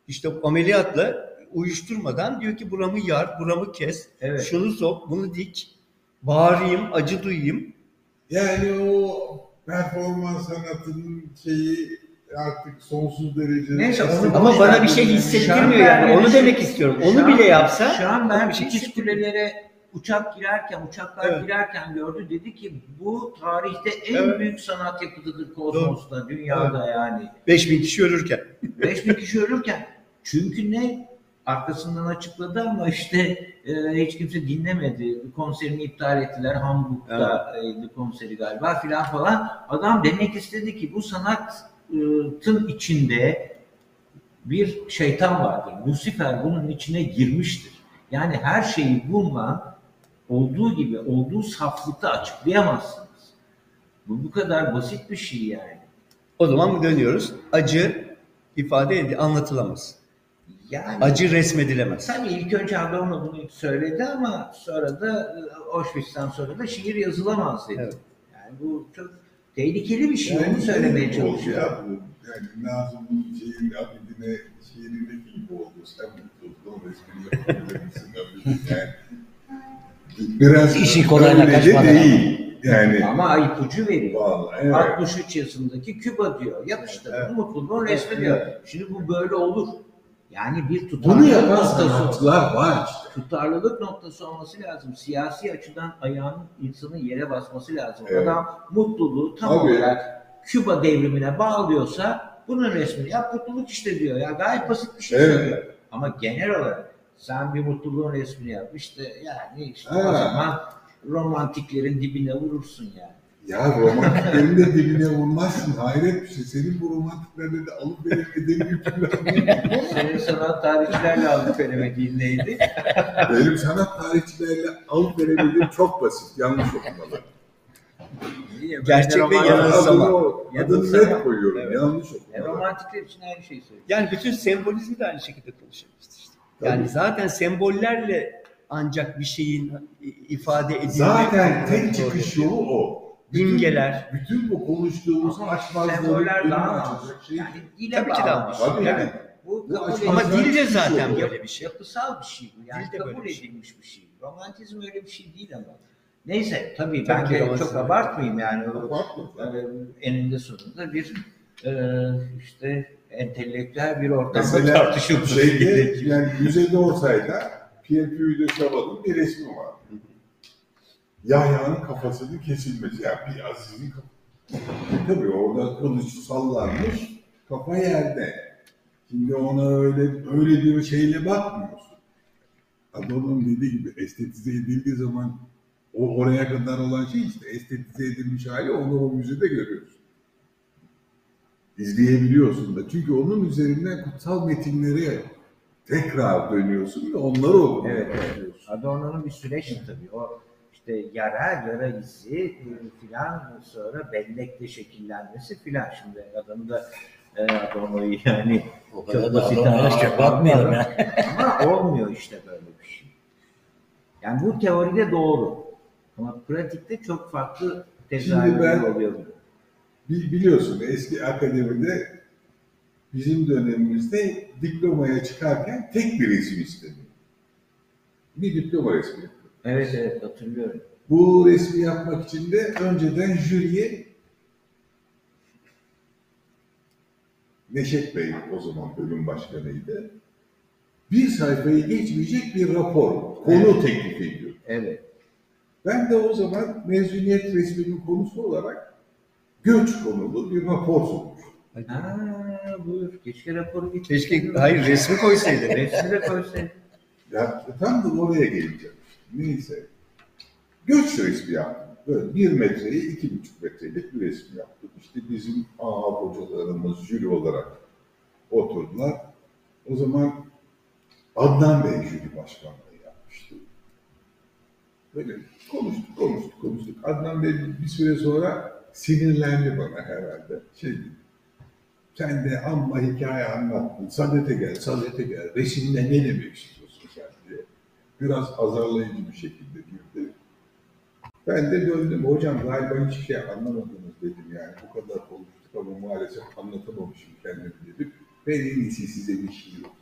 İşte ameliyatla uyuşturmadan diyor ki buramı yar, buramı kes, Evet. şunu sok, bunu dik, bağırayım, acı duyayım. Yani o performans sanatının şeyi artık sonsuz derecede. Neyse, onu Ama bana ver. bir şey hissettirmiyor yani. Onu bir demek şey- istiyorum. Onu bile yapsa Şu an ben bir şey kulelere uçak girerken, uçaklar Evet. girerken gördü. Dedi ki bu tarihte en Evet. büyük sanat yapıtıdır kosmosta, dünyada yani. 5000 kişi ölürken. 5000 kişi ölürken. Çünkü ne? Arkasından açıkladı ama işte e, hiç kimse dinlemedi. Konserini iptal ettiler. Hamburg'da e, konseri galiba filan falan. Adam demek istedi ki bu sanatın içinde bir şeytan vardır. Lucifer bunun içine girmiştir. Yani her şeyi bununla olduğu gibi, olduğu saflıkta açıklayamazsınız. Bu bu kadar basit bir şey yani. O zaman dönüyoruz. Acı ifade edi, anlatılamaz. Yani Acı resmedilemez. Tabii ilk önce Adorno bunu söyledi ama sonra da e, Auschwitz'ten sonra da şiir yazılamaz dedi. Evet. Yani bu çok tehlikeli bir şey. Onu söylemeye şey çalışıyor. ya bu. Yani Nazım'ın şeyin abidine şiirindeki gibi oldu. Sen mutluluğun resmini yapabilir misin? Abidin? Yani biraz İşi de kaçmadan ama. değil. Yani Ama ipucu veriyor. vallahi evet. 63 yaşındaki Küba diyor. Yapıştır. Evet. Mutluluğun resmi Evet. diyor. Şimdi bu böyle olur. Yani bir Bunu tutarlılık yapan noktası var işte. tutarlılık noktası olması lazım. Siyasi açıdan ayağının insanın yere basması lazım. Evet. Adam mutluluğu tam Tabii. olarak Küba devrimine bağlıyorsa bunun resmini yap mutluluk işte diyor. Ya gayet basit bir şey Evet. söylüyor. Ama genel olarak sen bir mutluluğun resmini yap işte yani işte o Ha. zaman romantiklerin dibine vurursun yani. Ya romantiklerin de dibine vurmazsın. Hayret bir şey. Senin bu romantiklerle de alıp veremediğin bir plan. Senin sanat tarihçilerle alıp veremediğin neydi? Benim sanat tarihçilerle alıp veremediğim çok basit. Yanlış okumalar. Gerçek ve roman- yanılsama. Adını, adını net koyuyorum. Evet. Yanlış E, okumalar. romantikler için aynı şeyi söylüyor. Yani bütün sembolizmi de aynı şekilde konuşabiliriz işte. Yani Tabii. zaten sembollerle ancak bir şeyin ifade edilmek. Zaten tek çıkış yolu o. İmgeler. Bütün bu konuştuğumuz önünü daha açacak şey. Yani dile Tabii ki daha şey. Tabii Yani yani. Bu Bu Ama dilde zaten yolu. böyle bir şey. Yapısal bir şey bu. Yani Dilde kabul şey. edilmiş bir şey. Romantizm öyle bir şey değil ama. Neyse tabii, Tabii ben de çok abartmayayım yani. Abartma. e, eninde sonunda bir e, işte entelektüel bir ortamda tartışılmış. şeyde yani müzede olsaydı Pierre Puy de Chaval'ın bir resmi var. Yahya'nın kafasının kesilmesi. Yani bir Aziz'in kafası. Tabii orada kılıç sallanmış, kafa yerde. Şimdi ona öyle öyle bir şeyle bakmıyorsun. Adamın dediği gibi estetize edildiği zaman o oraya kadar olan şey işte estetize edilmiş hali onu o müzede görüyorsun. İzleyebiliyorsun da. Çünkü onun üzerinden kutsal metinleri tekrar dönüyorsun ve onları okumaya Evet, evet. Adorno'nun bir süreci tabii. O işte yara, yara izi e, filan sonra bellekle şekillenmesi filan. Şimdi adamı da e, Adorno'yu yani O Çok basit bakmayalım ya. ama olmuyor işte böyle bir şey. Yani bu teoride doğru. Ama pratikte çok farklı tezahürler oluyor. Bi- Biliyorsun eski akademide bizim dönemimizde diplomaya çıkarken tek bir resim isteniyor. Bir diploma resmi. Evet evet hatırlıyorum. Bu resmi yapmak için de önceden jüriye Neşet Bey o zaman bölüm başkanıydı. Bir sayfayı geçmeyecek bir rapor, konu teklif ediyor. Evet. Ben de o zaman mezuniyet resminin konusu olarak göç konulu bir rapor sunmuştum. Ha, buyur. Keşke raporu getir. Keşke hayır resmi koysaydı. Resmi de koysaydı. Ya tam da oraya geleceğim. Neyse. Göç resmi yaptım. Böyle bir metreye iki buçuk metrelik bir resim yaptım. İşte bizim AA hocalarımız jüri olarak oturdular. O zaman Adnan Bey jüri başkanlığı yapmıştı. Böyle konuştuk, konuştuk, konuştuk. Adnan Bey bir süre sonra sinirlendi bana herhalde. Şey dedi, sen de amma hikaye anlattın. Sadete gel, sadete gel. Resimde ne demek. Biraz azarlayıcı bir şekilde girdi. Ben de döndüm. Hocam galiba hiçbir şey anlamadınız dedim yani. Bu kadar konuştuk ama maalesef anlatamamışım kendimi dedim. Ben en iyisi size bir şiir okudum.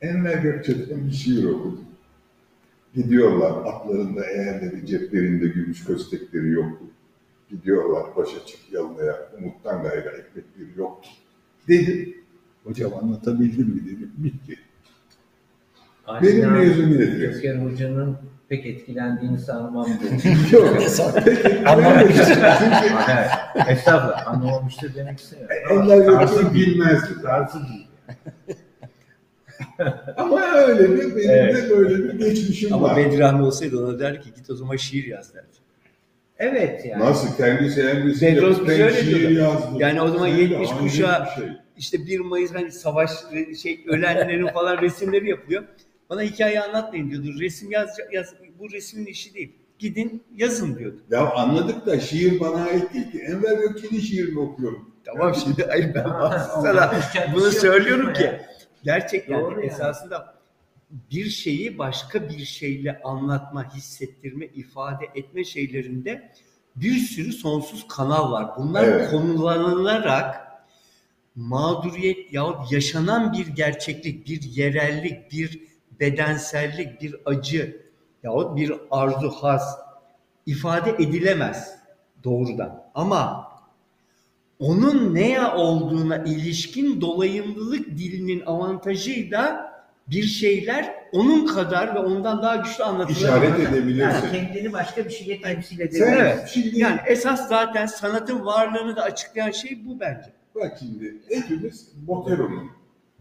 Enver Gökçe'den bir şiir okudum. Gidiyorlar atlarında eğerleri ceplerinde gümüş köstekleri yoktu. Gidiyorlar başa çık yalnaya umuttan gayrı ekmekleri yoktu. Dedim. Hocam anlatabildim mi dedim. Bitti. Benim Aynen. mezuniyetim. Göker Hoca'nın pek etkilendiğini sanmam. Yok. Anlamamıştım. Çünkü Hayır, Estağfurullah. Anlamamıştır demek istemiyorum. Enver Tarzı bilmezdi. Tarzı değil. Ama öyle bir, benim Evet. de böyle bir geçmişim Ama var. Bedri Rahmi olsaydı ona der ki git o zaman şiir yaz derdi. Evet yani. Nasıl? Kendisi ben öyle şiir yazdım. Yani o zaman Sen de 70 ancak kuşağı- bir şey. İşte 1 Mayıs hani savaş şey ölenlerin falan resimleri yapılıyor. Bana hikaye anlatmayın diyordu. Resim yaz, yaz bu resmin işi değil. Gidin yazın diyordu. Ya anladık da şiir bana ait değil ki. Enver Gökçen'in şiirini okuyorum. Tamam şimdi hayır ben sana bunu şey yok, söylüyorum ki mi? gerçekten Doğru yani. esasında bir şeyi başka bir şeyle anlatma, hissettirme, ifade etme şeylerinde bir sürü sonsuz kanal var. Bunlar Evet. kullanılarak mağduriyet yahut yaşanan bir gerçeklik, bir yerellik, bir bedensellik, bir acı yahut bir arzu, haz ifade edilemez doğrudan. Ama onun neye olduğuna ilişkin dolayımlılık dilinin avantajıyla bir şeyler onun kadar ve ondan daha güçlü anlatılır. İşaret Yani edebilirsin. kendini başka bir şeye temsil Sen edebilir. Evet. şimdi Yani esas zaten sanatın varlığını da açıklayan şey bu bence. bak şimdi hepimiz Botero'nun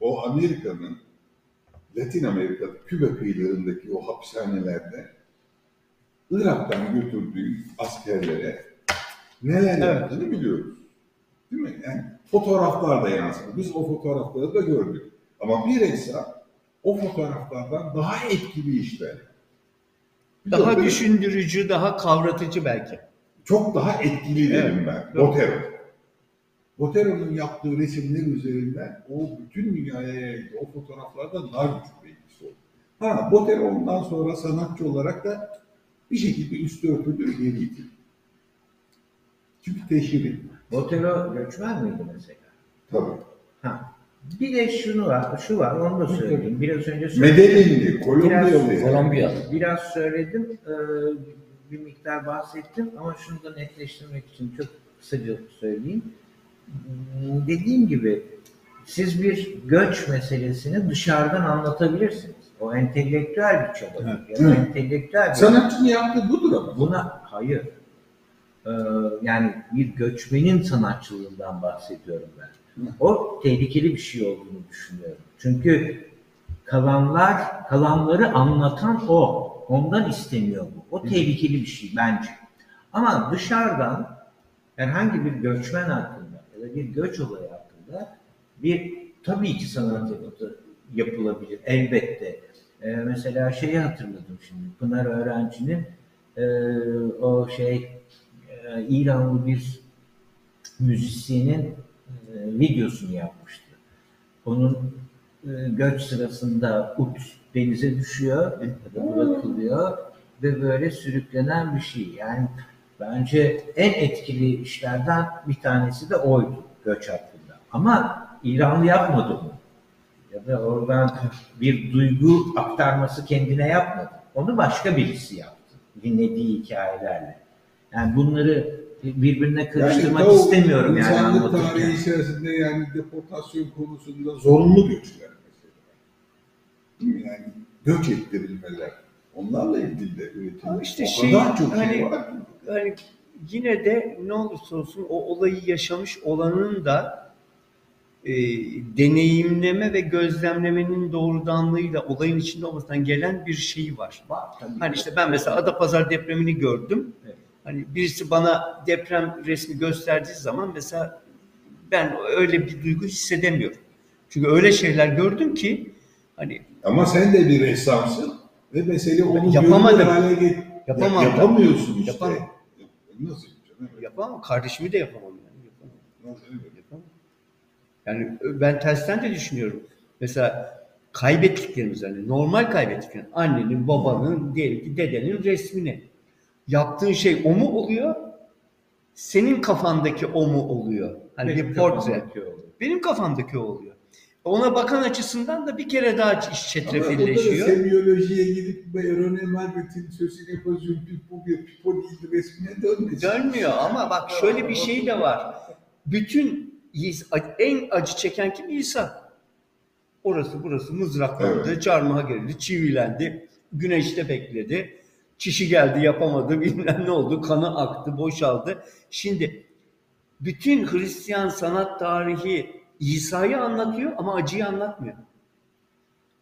o Amerika'nın Latin Amerika, Küba kıyılarındaki o hapishanelerde Irak'tan götürdüğü askerlere neler Evet. yaptığını biliyoruz. Değil mi? Yani fotoğraflar da yansıdı. Biz o fotoğrafları da gördük. Ama bir ressam o fotoğraflardan daha etkili işler. Daha düşündürücü, daha kavratıcı belki. çok daha etkili derim Evet, ben. doğru. Botero. Botero'nun yaptığı resimler üzerinden o bütün dünyaya yayıldı. O fotoğraflardan daha güçlü bir etkisi oldu. Ha, Botero ondan sonra sanatçı olarak da bir şekilde üstü örtülür geri itildi. Çünkü teşhir edildi. Botero göçmen miydi mesela? Tabii. Ha. Bir de şunu var, şu var, onu da söyleyeyim. Biraz önce söyledim. Medellinli, Kolombiyalı. Kolombiya. Biraz söyledim, e, bir miktar bahsettim ama şunu da netleştirmek için çok kısaca söyleyeyim. Dediğim gibi siz bir göç meselesini dışarıdan anlatabilirsiniz. O entelektüel bir çaba. Evet. entelektüel bir Sanatçının yaptığı budur ama. Buna hayır. Ee, yani bir göçmenin sanatçılığından bahsediyorum ben. O tehlikeli bir şey olduğunu düşünüyorum. Çünkü kalanlar, kalanları anlatan o. Ondan isteniyor bu. O tehlikeli bir şey bence. Ama dışarıdan herhangi bir göçmen da bir göç olayı hakkında bir tabii ki sanat yapıtı yapılabilir elbette. Ee, mesela şeyi hatırladım şimdi. Pınar Öğrenci'nin e, o şey e, İranlı bir müzisyenin e, videosunu yapmıştı. Onun e, göç sırasında ut denize düşüyor bırakılıyor ve böyle sürüklenen bir şey. Yani bence en etkili işlerden bir tanesi de oydu göç hakkında. Ama İranlı yapmadı bunu. Ya da oradan bir duygu aktarması kendine yapmadı. Onu başka birisi yaptı. Dinlediği hikayelerle. Yani bunları birbirine karıştırmak o istemiyorum yani insanlık anlatırken. tarihi içerisinde yani deportasyon konusunda zorunlu göçler mesela. Yani göç ettirilmeler. Onlarla ilgili de üretilmiş. Ama işte o şey, kadar çok şey hani- var ki. Yani yine de ne olursa olsun o olayı yaşamış olanın da e, deneyimleme ve gözlemlemenin doğrudanlığıyla olayın içinde olmasından gelen bir şey var. Var tabii. Hani işte ben mesela Adapazarı depremini gördüm. Evet. Hani birisi bana deprem resmi gösterdiği zaman mesela ben öyle bir duygu hissedemiyorum. Çünkü öyle şeyler gördüm ki hani Ama sen de bir ressamsın ve mesele onu Yapamadım. hale get Yapamam. Ya- yapamıyorsun işte. Yapamam. Nasıl yapacaksın? yapamam. Kardeşimi de yapamam yani. Yapamam. Nasıl yapacağım? Yapamam. Yani ben tersten de düşünüyorum. Mesela kaybettiklerimiz hani normal kaybettiklerimiz. Annenin, babanın, diyelim ki dedenin resmini. Yaptığın şey o mu oluyor? Senin kafandaki o mu oluyor? Hani Benim bir portre. Benim kafamdaki o oluyor. Ona bakan açısından da bir kere daha iş Ama çetrefilleşiyor. semiyolojiye gidip Rene Malvet'in sözüne pozisyon pipo bir pipo değil resmine dönmesin. Dönmüyor ama bak şöyle bir şey de var. Bütün en acı çeken kim İsa? Orası burası mızraklandı, Evet. çarmıha gerildi, çivilendi, güneşte bekledi. Çişi geldi yapamadı, bilmem ne oldu, kanı aktı, boşaldı. Şimdi bütün Hristiyan sanat tarihi İsa'yı anlatıyor ama acıyı anlatmıyor.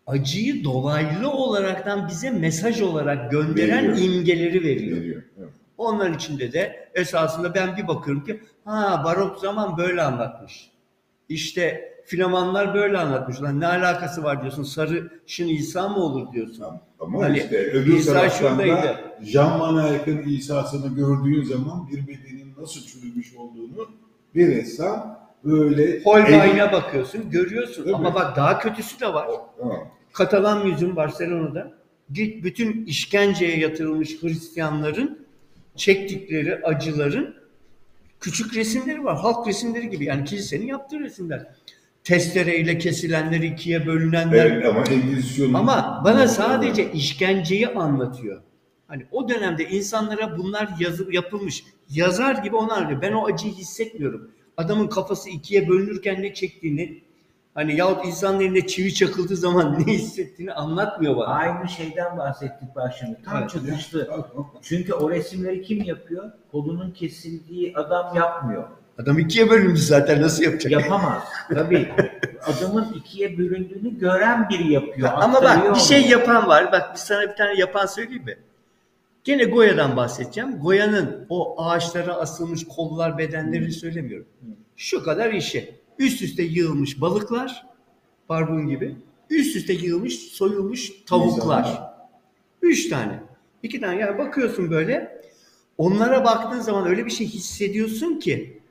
Acıyı dolaylı olaraktan bize mesaj olarak gönderen Veriyor. imgeleri veriyor. Veriyor. Evet. Onların içinde de esasında ben bir bakıyorum ki ha barok zaman böyle anlatmış. İşte Flamanlar böyle anlatmış. Lan ne alakası var diyorsun. Sarışın İsa mı olur diyorsun. Ama Hani işte öbür İsa taraftan da. Jean Manayak'ın İsa'sını gördüğün zaman bir bedenin nasıl çürümüş olduğunu bir ressam böyle Holbein'e bakıyorsun, görüyorsun. Değil Ama mi? bak daha kötüsü de var. Tamam. Katalan Müziği Barcelona'da git bütün işkenceye yatırılmış Hristiyanların çektikleri acıların küçük resimleri var. Halk resimleri gibi yani kilisenin yaptığı resimler. Testereyle kesilenler, ikiye bölünenler. Evet ama Engizisyon'un... Ama bana sadece işkenceyi anlatıyor. Hani o dönemde insanlara bunlar yazıp yapılmış. Yazar gibi onu anlıyor. Ben o acıyı hissetmiyorum. Adamın kafası ikiye bölünürken ne çektiğini hani yahut insanın eline çivi çakıldığı zaman ne hissettiğini anlatmıyor bana. Aynı şeyden bahsettik bak şimdi. Tam Evet. çıkıştı. Çünkü o resimleri kim yapıyor? Kolunun kesildiği adam yapmıyor. Adam ikiye bölündü zaten nasıl yapacak? Yapamaz. Tabii. Adamın ikiye bölündüğünü gören biri yapıyor. Ama bak bir onu. şey yapan var. Bak sana bir tane yapan söyleyeyim mi? Gene Goya'dan bahsedeceğim. Goya'nın o ağaçlara asılmış kollar bedenlerini söylemiyorum. Şu kadar işi. Üst üste yığılmış balıklar, barbun gibi. Üst üste yığılmış, soyulmuş tavuklar. Üç tane. İki tane. Yani bakıyorsun böyle. Onlara baktığın zaman öyle bir şey hissediyorsun ki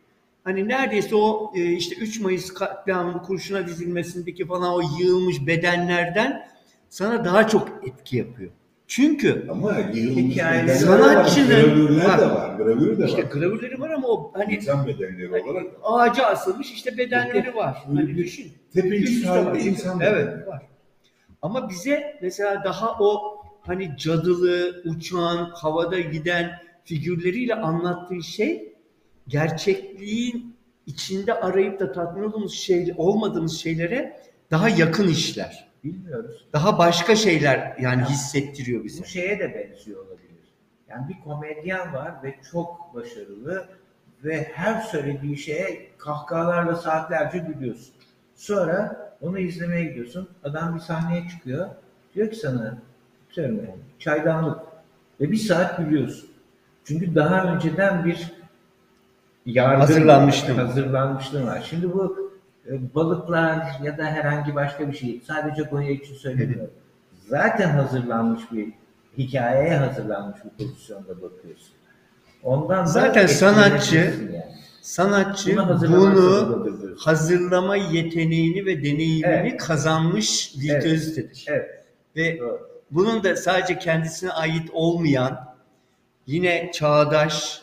hani neredeyse o e, işte 3 Mayıs katliamının kurşuna dizilmesindeki falan o yığılmış bedenlerden sana daha çok etki yapıyor. Çünkü Ama yığılmış Hikaye- bedenler Sanatçının- var, gravürler Bak, de var, gravür de işte var. gravürleri var ama o hani, İnsan bedenleri hani olarak ağaca asılmış işte bedenleri var. Öyle Hani düşün. Üste halde var. insan Evet bedeni. var. Ama bize mesela daha o hani cadılı, uçan, havada giden figürleriyle anlattığı şey gerçekliğin içinde arayıp da tatmin olduğumuz şey, olmadığımız şeylere daha yakın işler. Bilmiyoruz. Daha başka şeyler yani hissettiriyor bize. Bu şeye de benziyor olabilir. Yani bir komedyen var ve çok başarılı ve her söylediği şeye kahkahalarla saatlerce gülüyorsun. Sonra onu izlemeye gidiyorsun. Adam bir sahneye çıkıyor. Diyor ki sana söyle çaydanlık ve bir saat gülüyorsun. Çünkü daha önceden bir yardım Hazırlanmıştım. var, hazırlanmışlığım var. Şimdi bu balıklar ya da herhangi başka bir şey sadece Goya için söylemiyorum. Zaten hazırlanmış bir hikayeye hazırlanmış bir pozisyonda bakıyorsun. Ondan da Zaten sanatçı- yani. Sanatçı Bunu hazırlama yeteneğini ve deneyimini Evet. kazanmış virtüözitedir. Evet. Ve Doğru. bunun da sadece kendisine ait olmayan yine çağdaş,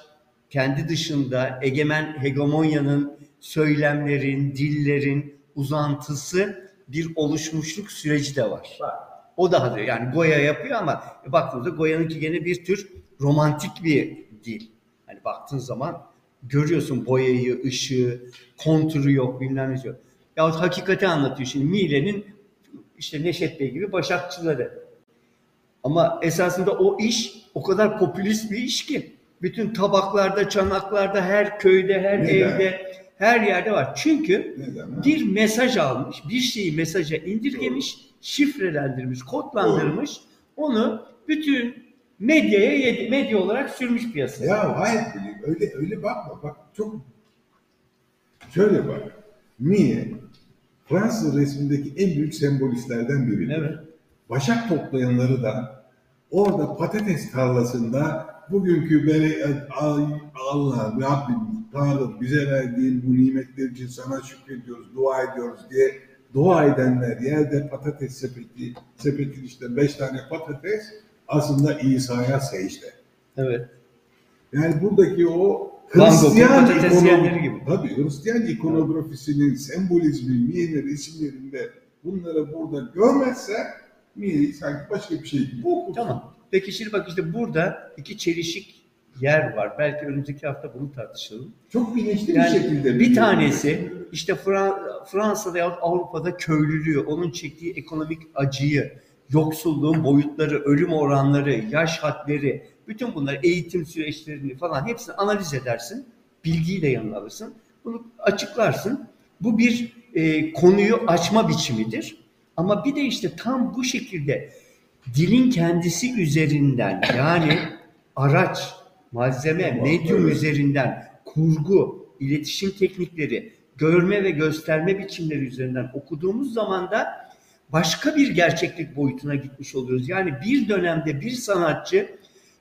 kendi dışında egemen hegemonyanın söylemlerin, dillerin uzantısı bir oluşmuşluk süreci de var. Var. O da hazır. Yani Goya yapıyor ama baktığınızda Goya'nınki gene bir tür romantik bir dil. Hani baktığın zaman görüyorsun boyayı, ışığı, konturu yok, bilmem ne yok. Yahut hakikati anlatıyor. Şimdi Mile'nin işte Neşet Bey gibi başakçıları. Ama esasında o iş o kadar popülist bir iş ki bütün tabaklarda, çanaklarda, her köyde, her Neden? evde, her yerde var. Çünkü Neden? bir mesaj almış, bir şeyi mesaja indirgemiş, şifrelendirmiş, kodlandırmış, onu bütün medyaya medya olarak sürmüş piyasaya. Ya hayır öyle öyle bakma bak çok şöyle bak. Mie Fransız resmindeki en büyük sembolistlerden biri. Evet. Başak toplayanları da orada patates tarlasında bugünkü bere Ay, Allah Rabbim Tanrım bize verdiğin bu nimetler için sana şükrediyoruz, dua ediyoruz diye dua edenler yerde patates sepeti, sepetin işte beş tane patates aslında İsa'ya secde. Evet. Yani buradaki o Hristiyan yiyenleri gibi. tabii Hristiyan ikonografisinin sembolizmi, Miye'nin resimlerinde bunları burada görmezsek Miye'yi sanki başka bir şey gibi okursun. Tamam. Peki şimdi bak işte burada iki çelişik yer var. Belki önümüzdeki hafta bunu tartışalım. Çok bilinçli Yani bir şekilde bir tanesi işte Fra- Fransa'da ya Avrupa'da köylülüğü, onun çektiği ekonomik acıyı, yoksulluğun boyutları, ölüm oranları, yaş hadleri, bütün bunları eğitim süreçlerini falan hepsini analiz edersin. Bilgiyi de yanına alırsın. Bunu açıklarsın. Bu bir e, konuyu açma biçimidir. Ama bir de işte tam bu şekilde dilin kendisi üzerinden yani araç, malzeme, medyum üzerinden kurgu, iletişim teknikleri, görme ve gösterme biçimleri üzerinden okuduğumuz zaman da başka bir gerçeklik boyutuna gitmiş oluyoruz. Yani bir dönemde bir sanatçı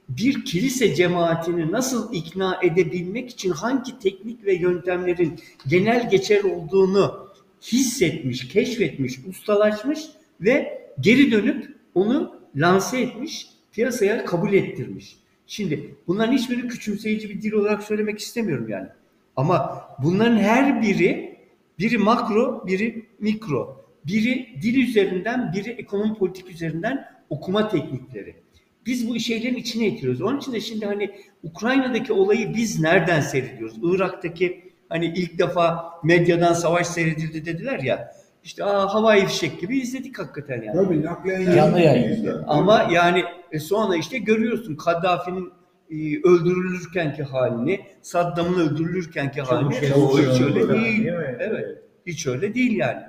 bir kilise cemaatini nasıl ikna edebilmek için hangi teknik ve yöntemlerin genel geçer olduğunu hissetmiş, keşfetmiş, ustalaşmış ve geri dönüp onu lanse etmiş, piyasaya kabul ettirmiş. Şimdi bunların hiçbirini küçümseyici bir dil olarak söylemek istemiyorum yani. Ama bunların her biri biri makro, biri mikro. Biri dil üzerinden, biri ekonomi politik üzerinden okuma teknikleri. Biz bu şeylerin içine itiriyoruz. Onun için de şimdi hani Ukrayna'daki olayı biz nereden seyrediyoruz? Irak'taki hani ilk defa medyadan savaş seyredildi dediler ya. İşte aa, havai fişek gibi izledik hakikaten yani. Tabii naklen Canlı yayın yayın. Ama yani e, sonra işte görüyorsun Kaddafi'nin e, öldürülürkenki halini, Saddam'ın öldürülürkenki halini. şey O hiç öyle değil. değil mi? Evet. Hiç öyle değil yani.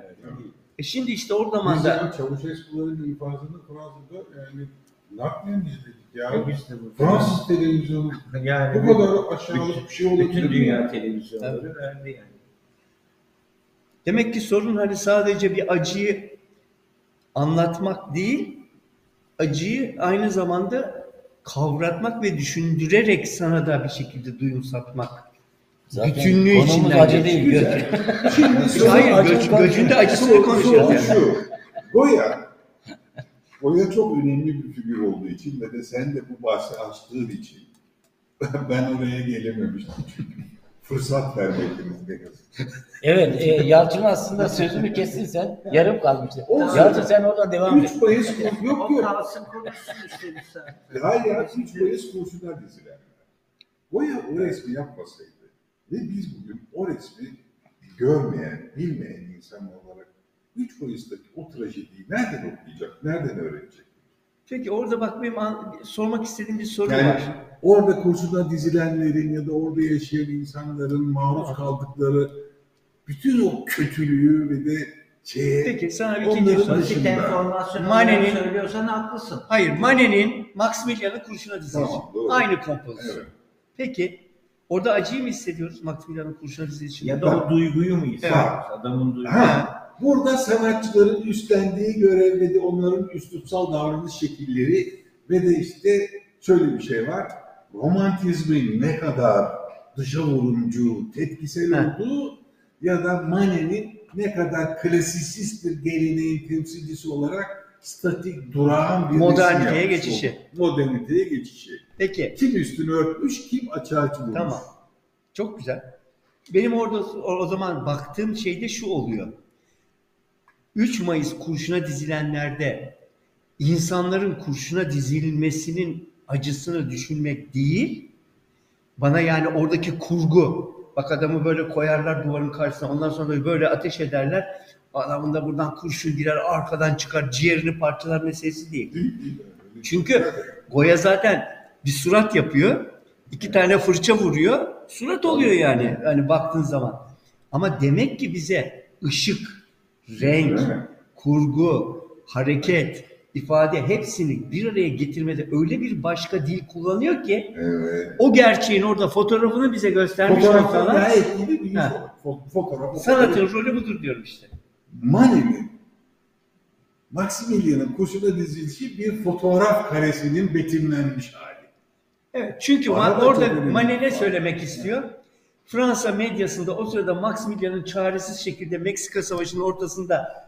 E şimdi işte o zaman da yani Çavuşesku'ların infazını Fransa'da yani naklen izledik ya. Biz de bu Fransız televizyonu yani bu kadar aşağılık bir şey olabilir bütün dünya ya? televizyonları verdi yani. Demek ki sorun hani sadece bir acıyı anlatmak değil, acıyı aynı zamanda kavratmak ve düşündürerek sana da bir şekilde duyum satmak. Zaten Bütünlüğü konumuz içinden acı değil. Göç. Hayır, acı göç, konuşuyor. göçün de acısını konuşuyoruz yani. şu. Goya. Goya çok önemli bir figür olduğu için ve de sen de bu bahsi açtığın için ben oraya gelememiştim çünkü. Fırsat yazık. Evet, e, Yalçın aslında sözünü kestin sen. Yarım kalmıştı. Olsun. Yalçın sen oradan devam et. 3 Mayıs kursu yok O yok. kalsın konuşsun bir saat. Hayır ya 3 Mayıs kursuna diziler. Goya o resmi yapmasaydı ve biz bugün o resmi görmeyen, bilmeyen insan olarak 3 Mayıs'taki o trajediyi nereden okuyacak, nereden öğrenecek? Peki orada bak benim an- sormak istediğim bir soru Yani var. Orada kursuna dizilenlerin ya da orada yaşayan insanların maruz kaldıkları bütün o kötülüğü ve de şeye Peki sana bir ikinci soru. Basit dışında. enformasyon Mane'nin- söylüyorsan haklısın. Hayır, Manet'in Maximilian'ı kurşuna dizilişi. Tamam, doğru. Aynı kompozisyon. Evet. Peki orada acıyı mı hissediyoruz Maximilian'ın kurşuna dizilişi? Ya da o duyguyu mu hissediyoruz? Adamın duyguyu. Ha, burada sanatçıların üstlendiği görev ve de onların üslutsal davranış şekilleri ve de işte şöyle bir şey var. Romantizmin ne kadar dışa vurumcu, tepkisel Ha. olduğu ya da Manet'in ne kadar klasisist bir geleneğin temsilcisi olarak statik, durağan bir Moderniteye geçişi. oldu. Moderniteye geçişi. Peki Kim üstünü örtmüş, kim açığa çıkmış. tamam. Çok güzel. Benim orada o zaman baktığım şey de şu oluyor. 3 Mayıs kurşuna dizilenlerde insanların kurşuna dizilmesinin acısını düşünmek değil, bana yani oradaki kurgu, bak adamı böyle koyarlar duvarın karşısına, ondan sonra böyle ateş ederler, adamın da buradan kurşun girer, arkadan çıkar, ciğerini parçalar meselesi değil. Öyle Çünkü. Goya zaten bir surat yapıyor, iki tane fırça vuruyor, surat oluyor yani, hani baktığın zaman. Ama demek ki bize ışık, renk, kurgu, hareket, ifade hepsini bir araya getirmede öyle bir başka dil kullanıyor ki Evet. o gerçeğin orada fotoğrafını bize göstermiş Fotoğraflar olsalar Fotoğraf. sanatın rolü budur diyorum işte. Manet'in Maximilian'ın kurşuna dizilişi bir fotoğraf karesinin betimlenmiş hali. Evet çünkü Bana orada. Manet ne söylemek istiyor? Fransa medyasında o sırada Maximilian'ın çaresiz şekilde Meksika Savaşı'nın ortasında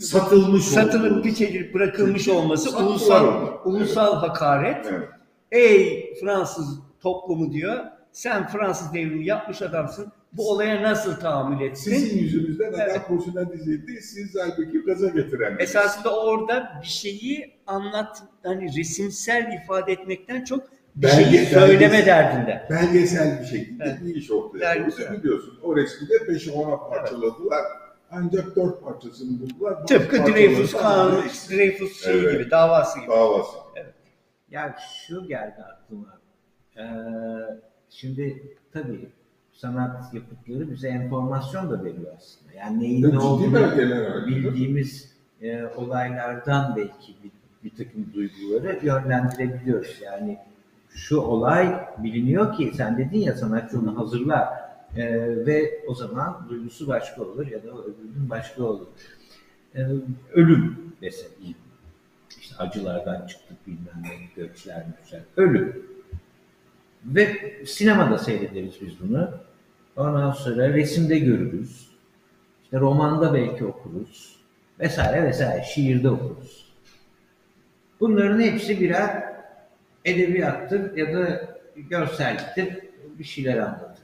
Satılmış satılıp biçilip bırakılmış olması ulusal ulusal hakaret. Evet. Ey Fransız toplumu diyor. Sen Fransız devrimi yapmış adamsın. Bu olaya nasıl tahammül etsin? Sizin yüzünüzden adam Evet. kurşuna dizildi. Siz halbuki gaza getiren. Esasında orada bir şeyi anlat, hani resimsel ifade etmekten çok bir şeyi söyleme belgesel- derdinde. belgesel bir şekilde Evet. bir iş ortaya. Biliyorsun o resmi de 5'e 10'a parçaladılar. Ancak dört parçasını buldular. Bazı Tıpkı Dreyfus kanunu, Dreyfus şeyi Evet. gibi, davası gibi. Davası. Ya şu geldi aklıma. Ee, şimdi tabii sanat yapıtları bize enformasyon da veriyor aslında. Yani neyin ne olduğunu bildiğimiz e, olaylardan belki bir, bir takım duyguları yönlendirebiliyoruz. Yani şu olay biliniyor ki sen dedin ya sanatçı onu hazırlar E, ve o zaman duygusu başka olur ya da öbürünün başka olur. E, ölüm mesela işte acılardan çıktık bilmem ne, göçler, göçler. Ölüm. Ve sinemada seyrederiz biz bunu. Ondan sonra resimde görürüz. İşte romanda belki okuruz. Vesaire vesaire. Şiirde okuruz. Bunların hepsi birer edebiyattır ya da görselliktir. Bir şeyler anlatır.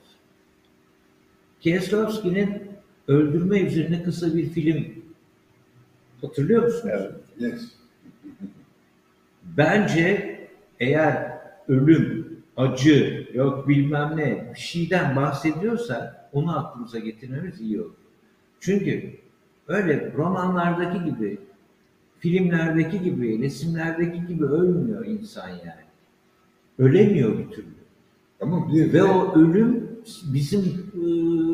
Kieslowski'nin öldürme üzerine kısa bir film hatırlıyor musunuz? Evet. Yes. Bence eğer ölüm, acı, yok bilmem ne bir şeyden bahsediyorsa onu aklımıza getirmemiz iyi olur. Çünkü öyle romanlardaki gibi, filmlerdeki gibi, resimlerdeki gibi ölmüyor insan yani. Ölemiyor bir türlü. Ama bir Ve o ölüm bizim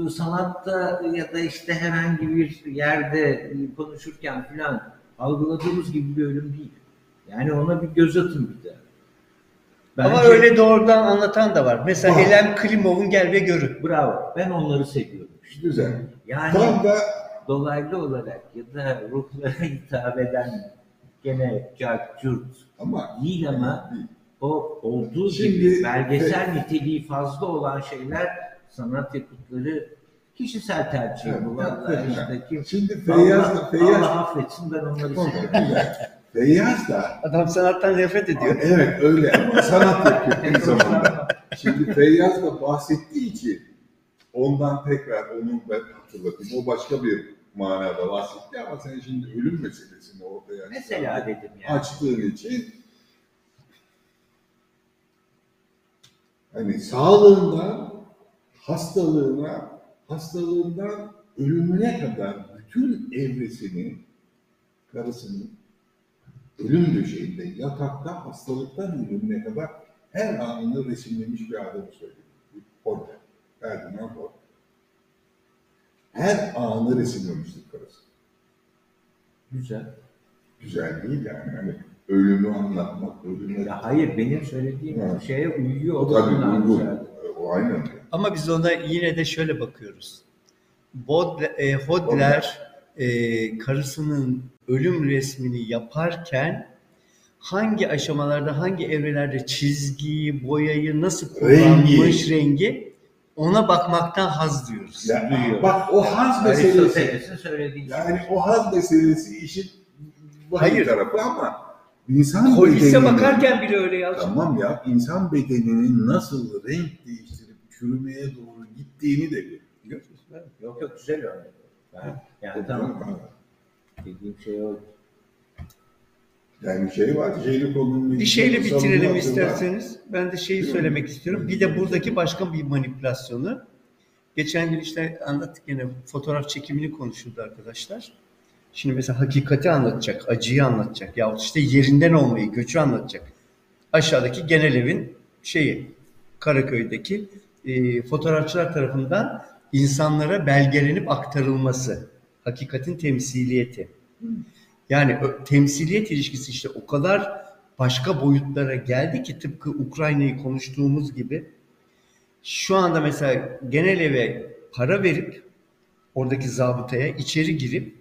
e, sanatta ya da işte herhangi bir yerde e, konuşurken filan algıladığımız gibi bir ölüm değil. Yani ona bir göz atın bir de. Ama Bence- öyle doğrudan anlatan da var. Mesela Var. Helen Klimov'un Gel ve Görü. Bravo. Ben onları seviyorum. güzel. Yani Tam da dolaylı olarak ya da ruhlara hitap eden gene cart curt ama değil ama o olduğu Şimdi- gibi belgesel niteliği fazla olan şeyler sanat yapıtları kişisel tercih Evet, bu evet, işte kim şimdi Feyyaz da Feyyaz Allah affetsin ben onları Tamam. Feyyaz da Adam sanattan nefret ediyor. evet öyle ama sanat yapıyor bir zamanda. Şimdi Feyyaz da bahsettiği için ondan tekrar onu ben hatırlatayım. O başka bir manada bahsetti ama sen şimdi ölüm meselesini ortaya Mesela dedim yani. açtığın için hani sağlığından hastalığına, hastalığından ölümüne kadar bütün evresini karısının ölüm döşeğinde, yatakta, hastalıktan ölümüne kadar her anını resimlemiş bir adamı söylüyor. Orada. Ferdinand Orada. Her anı resimlemiştir karısı. Güzel. Güzel değil yani. Hani ölümü anlatmak, ölümü... Ya hayır benim söylediğim Evet. şeye uyuyor. o O da tabii uygun. O aynen. Ama biz ona yine de şöyle bakıyoruz. E, Hodler e, karısının ölüm resmini yaparken hangi aşamalarda, hangi evrelerde çizgiyi, boyayı nasıl kullanmış rengi, ona bakmaktan haz duyuyoruz. Ya, bak o haz meselesi. Yani o haz meselesi işin Hayır. tarafı ama insan Polise bakarken bile öyle yazıyor. Tamam ya insan bedeninin nasıl renk değiştirip çürümeye doğru gittiğini de görüyor. Yok yok güzel örnek. Ben, yani tamam. Dediğim şey o. Yani şey var, şeyli konunun Bir şeyle bitirelim isterseniz. Ben de şeyi Değil mi? söylemek istiyorum. Bir de buradaki başka bir manipülasyonu. Geçen gün işte anlattık yine fotoğraf çekimini konuşuldu arkadaşlar. Şimdi mesela hakikati anlatacak, acıyı anlatacak yahut işte yerinden olmayı, göçü anlatacak. Aşağıdaki genel evin şeyi, Karaköy'deki e, fotoğrafçılar tarafından insanlara belgelenip aktarılması. Hakikatin temsiliyeti. Yani temsiliyet ilişkisi işte o kadar başka boyutlara geldi ki tıpkı Ukrayna'yı konuştuğumuz gibi şu anda mesela genel eve para verip oradaki zabıtaya içeri girip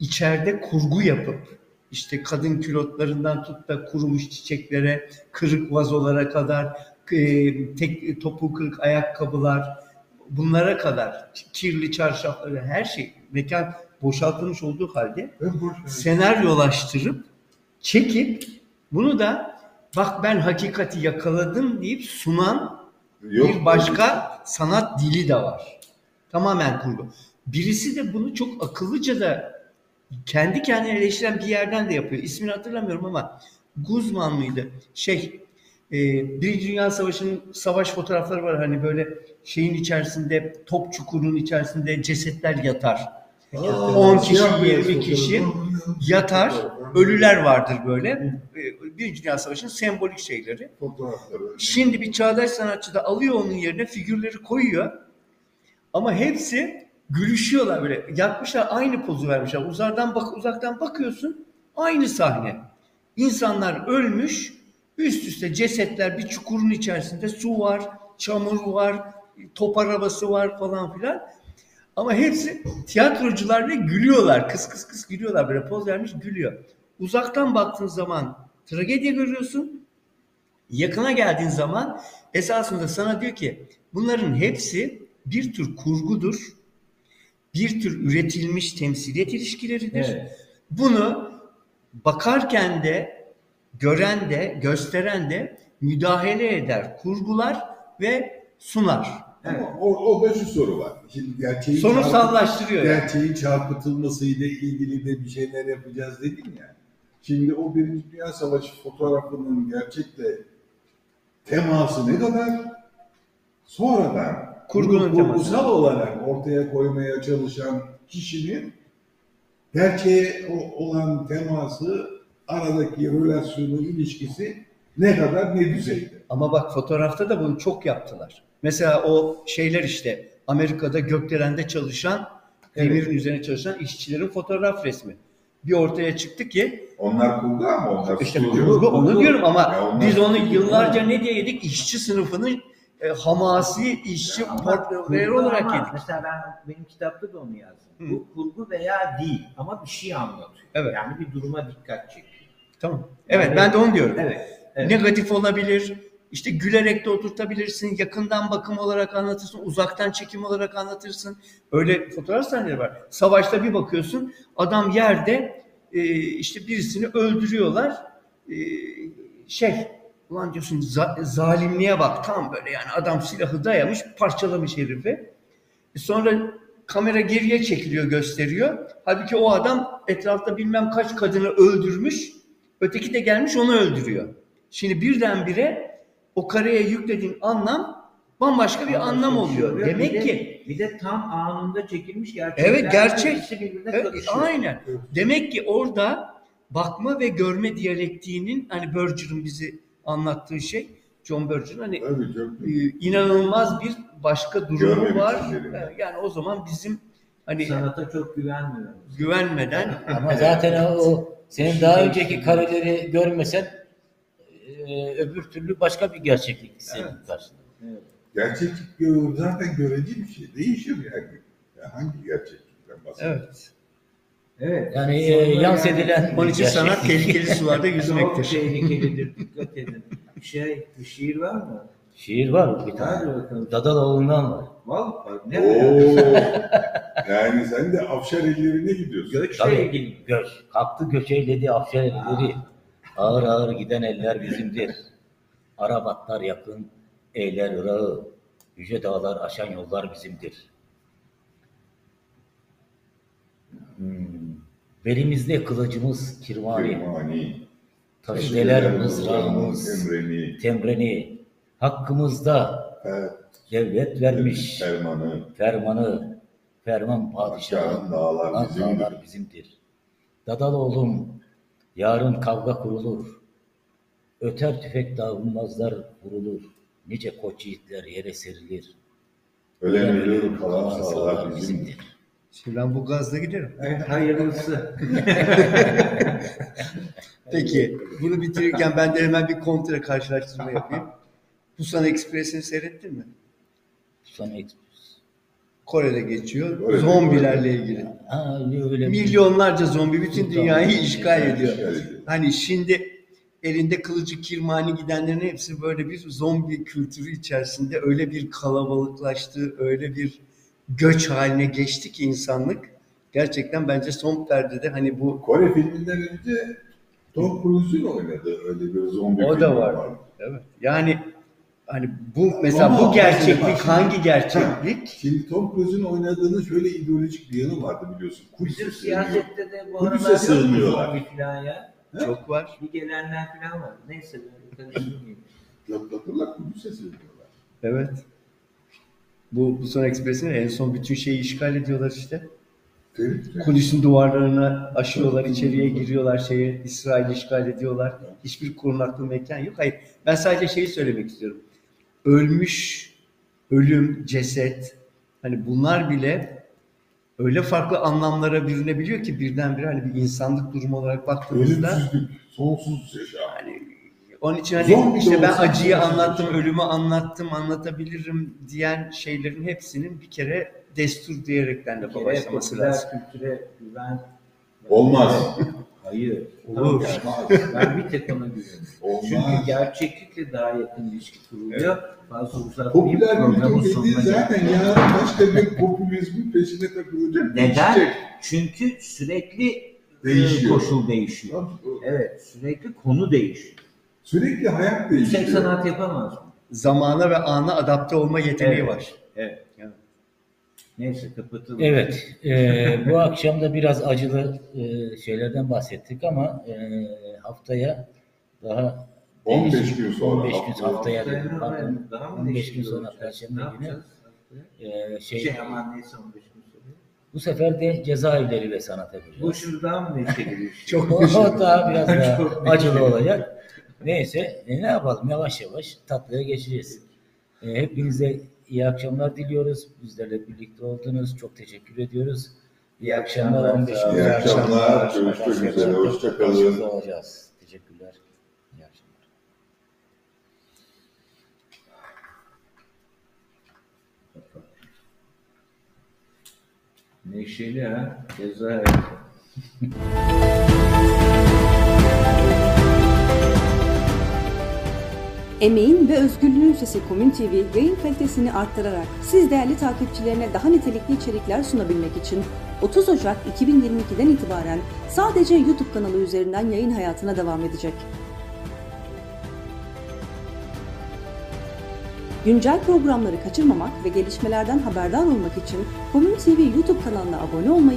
içeride kurgu yapıp işte kadın külotlarından tut da kurumuş çiçeklere, kırık vazolara kadar, e, tek topu kırık ayakkabılar, bunlara kadar kirli çarşafları her şey mekan boşaltılmış olduğu halde senaryolaştırıp çekip bunu da bak ben hakikati yakaladım deyip sunan Yok, bir başka sanat dili de var. Tamamen kurgu. Birisi de bunu çok akıllıca da kendi kendine eleştiren bir yerden de yapıyor. İsmini hatırlamıyorum ama Guzman mıydı? Şey e, Birinci Dünya Savaşı'nın savaş fotoğrafları var hani böyle şeyin içerisinde top çukurun içerisinde cesetler yatar. Aa, 10 kişi, siyah beyaz 20 kişi yatar, ölüler vardır böyle. Ee, Birinci Dünya Savaşı'nın sembolik şeyleri. Şimdi bir çağdaş sanatçı da alıyor onun yerine figürleri koyuyor. Ama hepsi gülüşüyorlar böyle. Yapmışlar aynı pozu vermişler. Uzaktan bak uzaktan bakıyorsun aynı sahne. İnsanlar ölmüş, üst üste cesetler bir çukurun içerisinde su var, çamur var, top arabası var falan filan. Ama hepsi tiyatrocular ve gülüyorlar. Kıs kıs kıs gülüyorlar. Böyle poz vermiş gülüyor. Uzaktan baktığın zaman tragedya görüyorsun. Yakına geldiğin zaman esasında sana diyor ki bunların hepsi bir tür kurgudur. Bir tür üretilmiş temsiliyet ilişkileridir. Evet. Bunu bakarken de, gören de, gösteren de müdahale eder, kurgular ve sunar. Ama o, o da şu soru var. Şimdi gerçeğin Sonu çarpıt- sallaştırıyor yani. Gerçeğin çarpıtılmasıyla ilgili de bir şeyler yapacağız dedin ya. Şimdi o Birinci Dünya Savaşı fotoğrafının gerçekle teması ne kadar sonradan Kurgunun bunu teması. kurgusal olarak ortaya koymaya çalışan kişinin gerçeğe olan teması aradaki relasyonu, ilişkisi ne kadar ne düzeyde. Ama bak fotoğrafta da bunu çok yaptılar. Mesela o şeyler işte Amerika'da gökdelende çalışan, demirin üzerine çalışan işçilerin fotoğraf resmi. Bir ortaya çıktı ki Onlar kurgu ama onlar işte kurgu onu diyorum ama Ya biz onu yıllarca ne diye yedik? İşçi sınıfının e, hamasi işçi kurgu olarak ama yedik. Mesela ben benim kitapta da onu yazdım. Hı. Bu kurgu veya değil ama bir şey anlatıyor. Evet. Yani bir duruma dikkat çekiyor. Tamam. Evet Yani- ben de onu diyorum. Evet. evet. Negatif olabilir. İşte gülerek de oturtabilirsin. Yakından bakım olarak anlatırsın. Uzaktan çekim olarak anlatırsın. Öyle fotoğraf sahneleri var. Savaşta bir bakıyorsun adam yerde e, işte birisini öldürüyorlar. E, şey ulan diyorsun za- zalimliğe bak tam böyle yani adam silahı dayamış parçalamış herifi. E sonra kamera geriye çekiliyor gösteriyor. Halbuki o adam etrafta bilmem kaç kadını öldürmüş. Öteki de gelmiş onu öldürüyor. Şimdi birdenbire o kareye yüklediğin anlam bambaşka bir anlam oluyor. Ve Demek bir de- ki bir de tam anında çekilmiş gerçekten. Evet, gerçek. ikisi birbirine Evet, karışıyor. aynen. Demek ki orada bakma ve görme diyalektiğinin hani Berger'ın bizi anlattığı şey John Berger'ın hani Tabii çok e, inanılmaz bir başka durumu Görme var. biçimleri. Yani o zaman bizim hani Sanata çok güvenmiyoruz. güvenmeden Ama zaten o, o senin daha önceki kareleri görmesen e, öbür türlü başka bir gerçeklik senin karşında. Evet. Gerçeklik zaten görece bir şey. Değişir yani. Ya hangi gerçeklikten bahsediyorsun? evet. Evet. Yani e, yans yani edilen Onun için sanat gerçeklik. tehlikeli sularda Çok yüzmektir. tehlikelidir. Dikkat edin. Şey, bir şiir var mı? Şiir var bir Hadi tane. bakalım. Dadaloğlu'ndan var. Vallahi ne Oo. yani sen de afşar ellerine gidiyorsun. Göçle Tabii ilgili. göç. Kalktı göçeyledi afşar elleri. Ağır ağır giden eller bizimdir. Arabatlar yakın, eyler ırağı. Yüce dağlar aşan yollar bizimdir. Hmm. Belimizde kılıcımız kirvani, Kirmani, taşdeler mızrağımız, emreni, temreni, hakkımızda evet, devlet vermiş fermanı, fermanı, ferman padişahın dağlar bizimdir. dağlar bizimdir. Dadal oğlum, yarın kavga kurulur. Öter tüfek dağılmazlar vurulur. Nice koç yiğitler yere serilir. ölen ölür, kalan sağlar bizimdir. Şimdi ben bu gazla giderim. Hayırlısı. Peki bunu bitirirken ben de hemen bir kontra karşılaştırma yapayım. Busan Express'ini seyrettin mi? Son Express. Kore'de geçiyor. Öyle, Zombilerle öyle. ilgili. Ha, öyle Milyonlarca zombi bütün dünyayı işgal ediyor. İşgal ediyor. Hani şimdi elinde kılıcı kirmani gidenlerin hepsi böyle bir zombi kültürü içerisinde öyle bir kalabalıklaştı, öyle bir göç haline geçti ki insanlık. Gerçekten bence son perdede hani bu Kore filminden önce Tom Cruise'un oynadığı öyle bir zombi O da var. vardı. evet. Yani hani bu mesela Ama bu gerçeklik hangi gerçeklik? Şimdi Tom Cruise'un oynadığının şöyle ideolojik bir yanı vardı biliyorsun. Bizim Kudüs'e siyasette de bu Kudüs'e aralar yok mu sığınıyorlar. zombi falan ya? Ha? Çok var. Bir gelenler falan var. Neyse ben karıştırmayayım. Hatırlar Kudüs'e sığınıyorlar. Evet. Bu Busan Express'in en son bütün şeyi işgal ediyorlar işte. Kudüs'ün duvarlarını aşıyorlar, içeriye giriyorlar, şeye İsrail işgal ediyorlar. Hiçbir korunaklı mekan yok. Hayır, ben sadece şeyi söylemek istiyorum. Ölmüş, ölüm, ceset, hani bunlar bile öyle farklı anlamlara bürünebiliyor ki birdenbire hani bir insanlık durumu olarak baktığımızda Ölümsüzlük, sonsuz yaşam. hani onun için hani Zombi işte de ben acıyı anlattım, yaşam. ölümü anlattım, anlatabilirim diyen şeylerin hepsinin bir kere destur diyerekten de Bir başlaması popüler lazım. kültüre güven Olmaz. Hayır. Olur. Tersi. Ben bir tek ona güveniyorum. Çünkü gerçeklikle daha yakın ilişki kuruluyor. Fazla uzatmayayım Popüler dediğin sonuna zaten yarın başka bir popülizmin peşine takılacak. Neden? Çünkü sürekli e, Değişiyor. koşul değişiyor. Evet, sürekli konu değişiyor. Sürekli hayat Yüksek değişiyor. sanat yapamaz mı? Zamana ve ana adapte olma yeteneği Evet. var. Evet. Evet. Neyse kapatalım. Evet, e, bu akşam da biraz acılı e, şeylerden bahsettik ama e, haftaya daha 15 değişik- gün sonra 15 gün haftaya- haftaya Haftaya dedim. hemen Bakın daha mı 15 gün neşeli sonra? Perşembe Ne günü yapacağız? e, şey, Şey aman neyse 15 gün sonra. bu sefer de cezaevleri ve sanat yapacağız. Bu şimdi daha mı bir şey? Çok O daha biraz daha Çok acılı olacak. Neyse e, ne yapalım yavaş yavaş tatlıya geçeceğiz. E, hepinize iyi akşamlar diliyoruz. Bizlerle birlikte oldunuz. Çok teşekkür ediyoruz. İyi akşamlar. 15 İyi akşamlar. Görüşmek üzere. Hoşça kalın. Karşınızda olacağız. Teşekkürler. İyi akşamlar. Neşeli ha. Ceza Emeğin ve özgürlüğün sesi Komün TV yayın kalitesini arttırarak siz değerli takipçilerine daha nitelikli içerikler sunabilmek için 30 Ocak 2022'den itibaren sadece YouTube kanalı üzerinden yayın hayatına devam edecek. Güncel programları kaçırmamak ve gelişmelerden haberdar olmak için Komün TV YouTube kanalına abone olmayı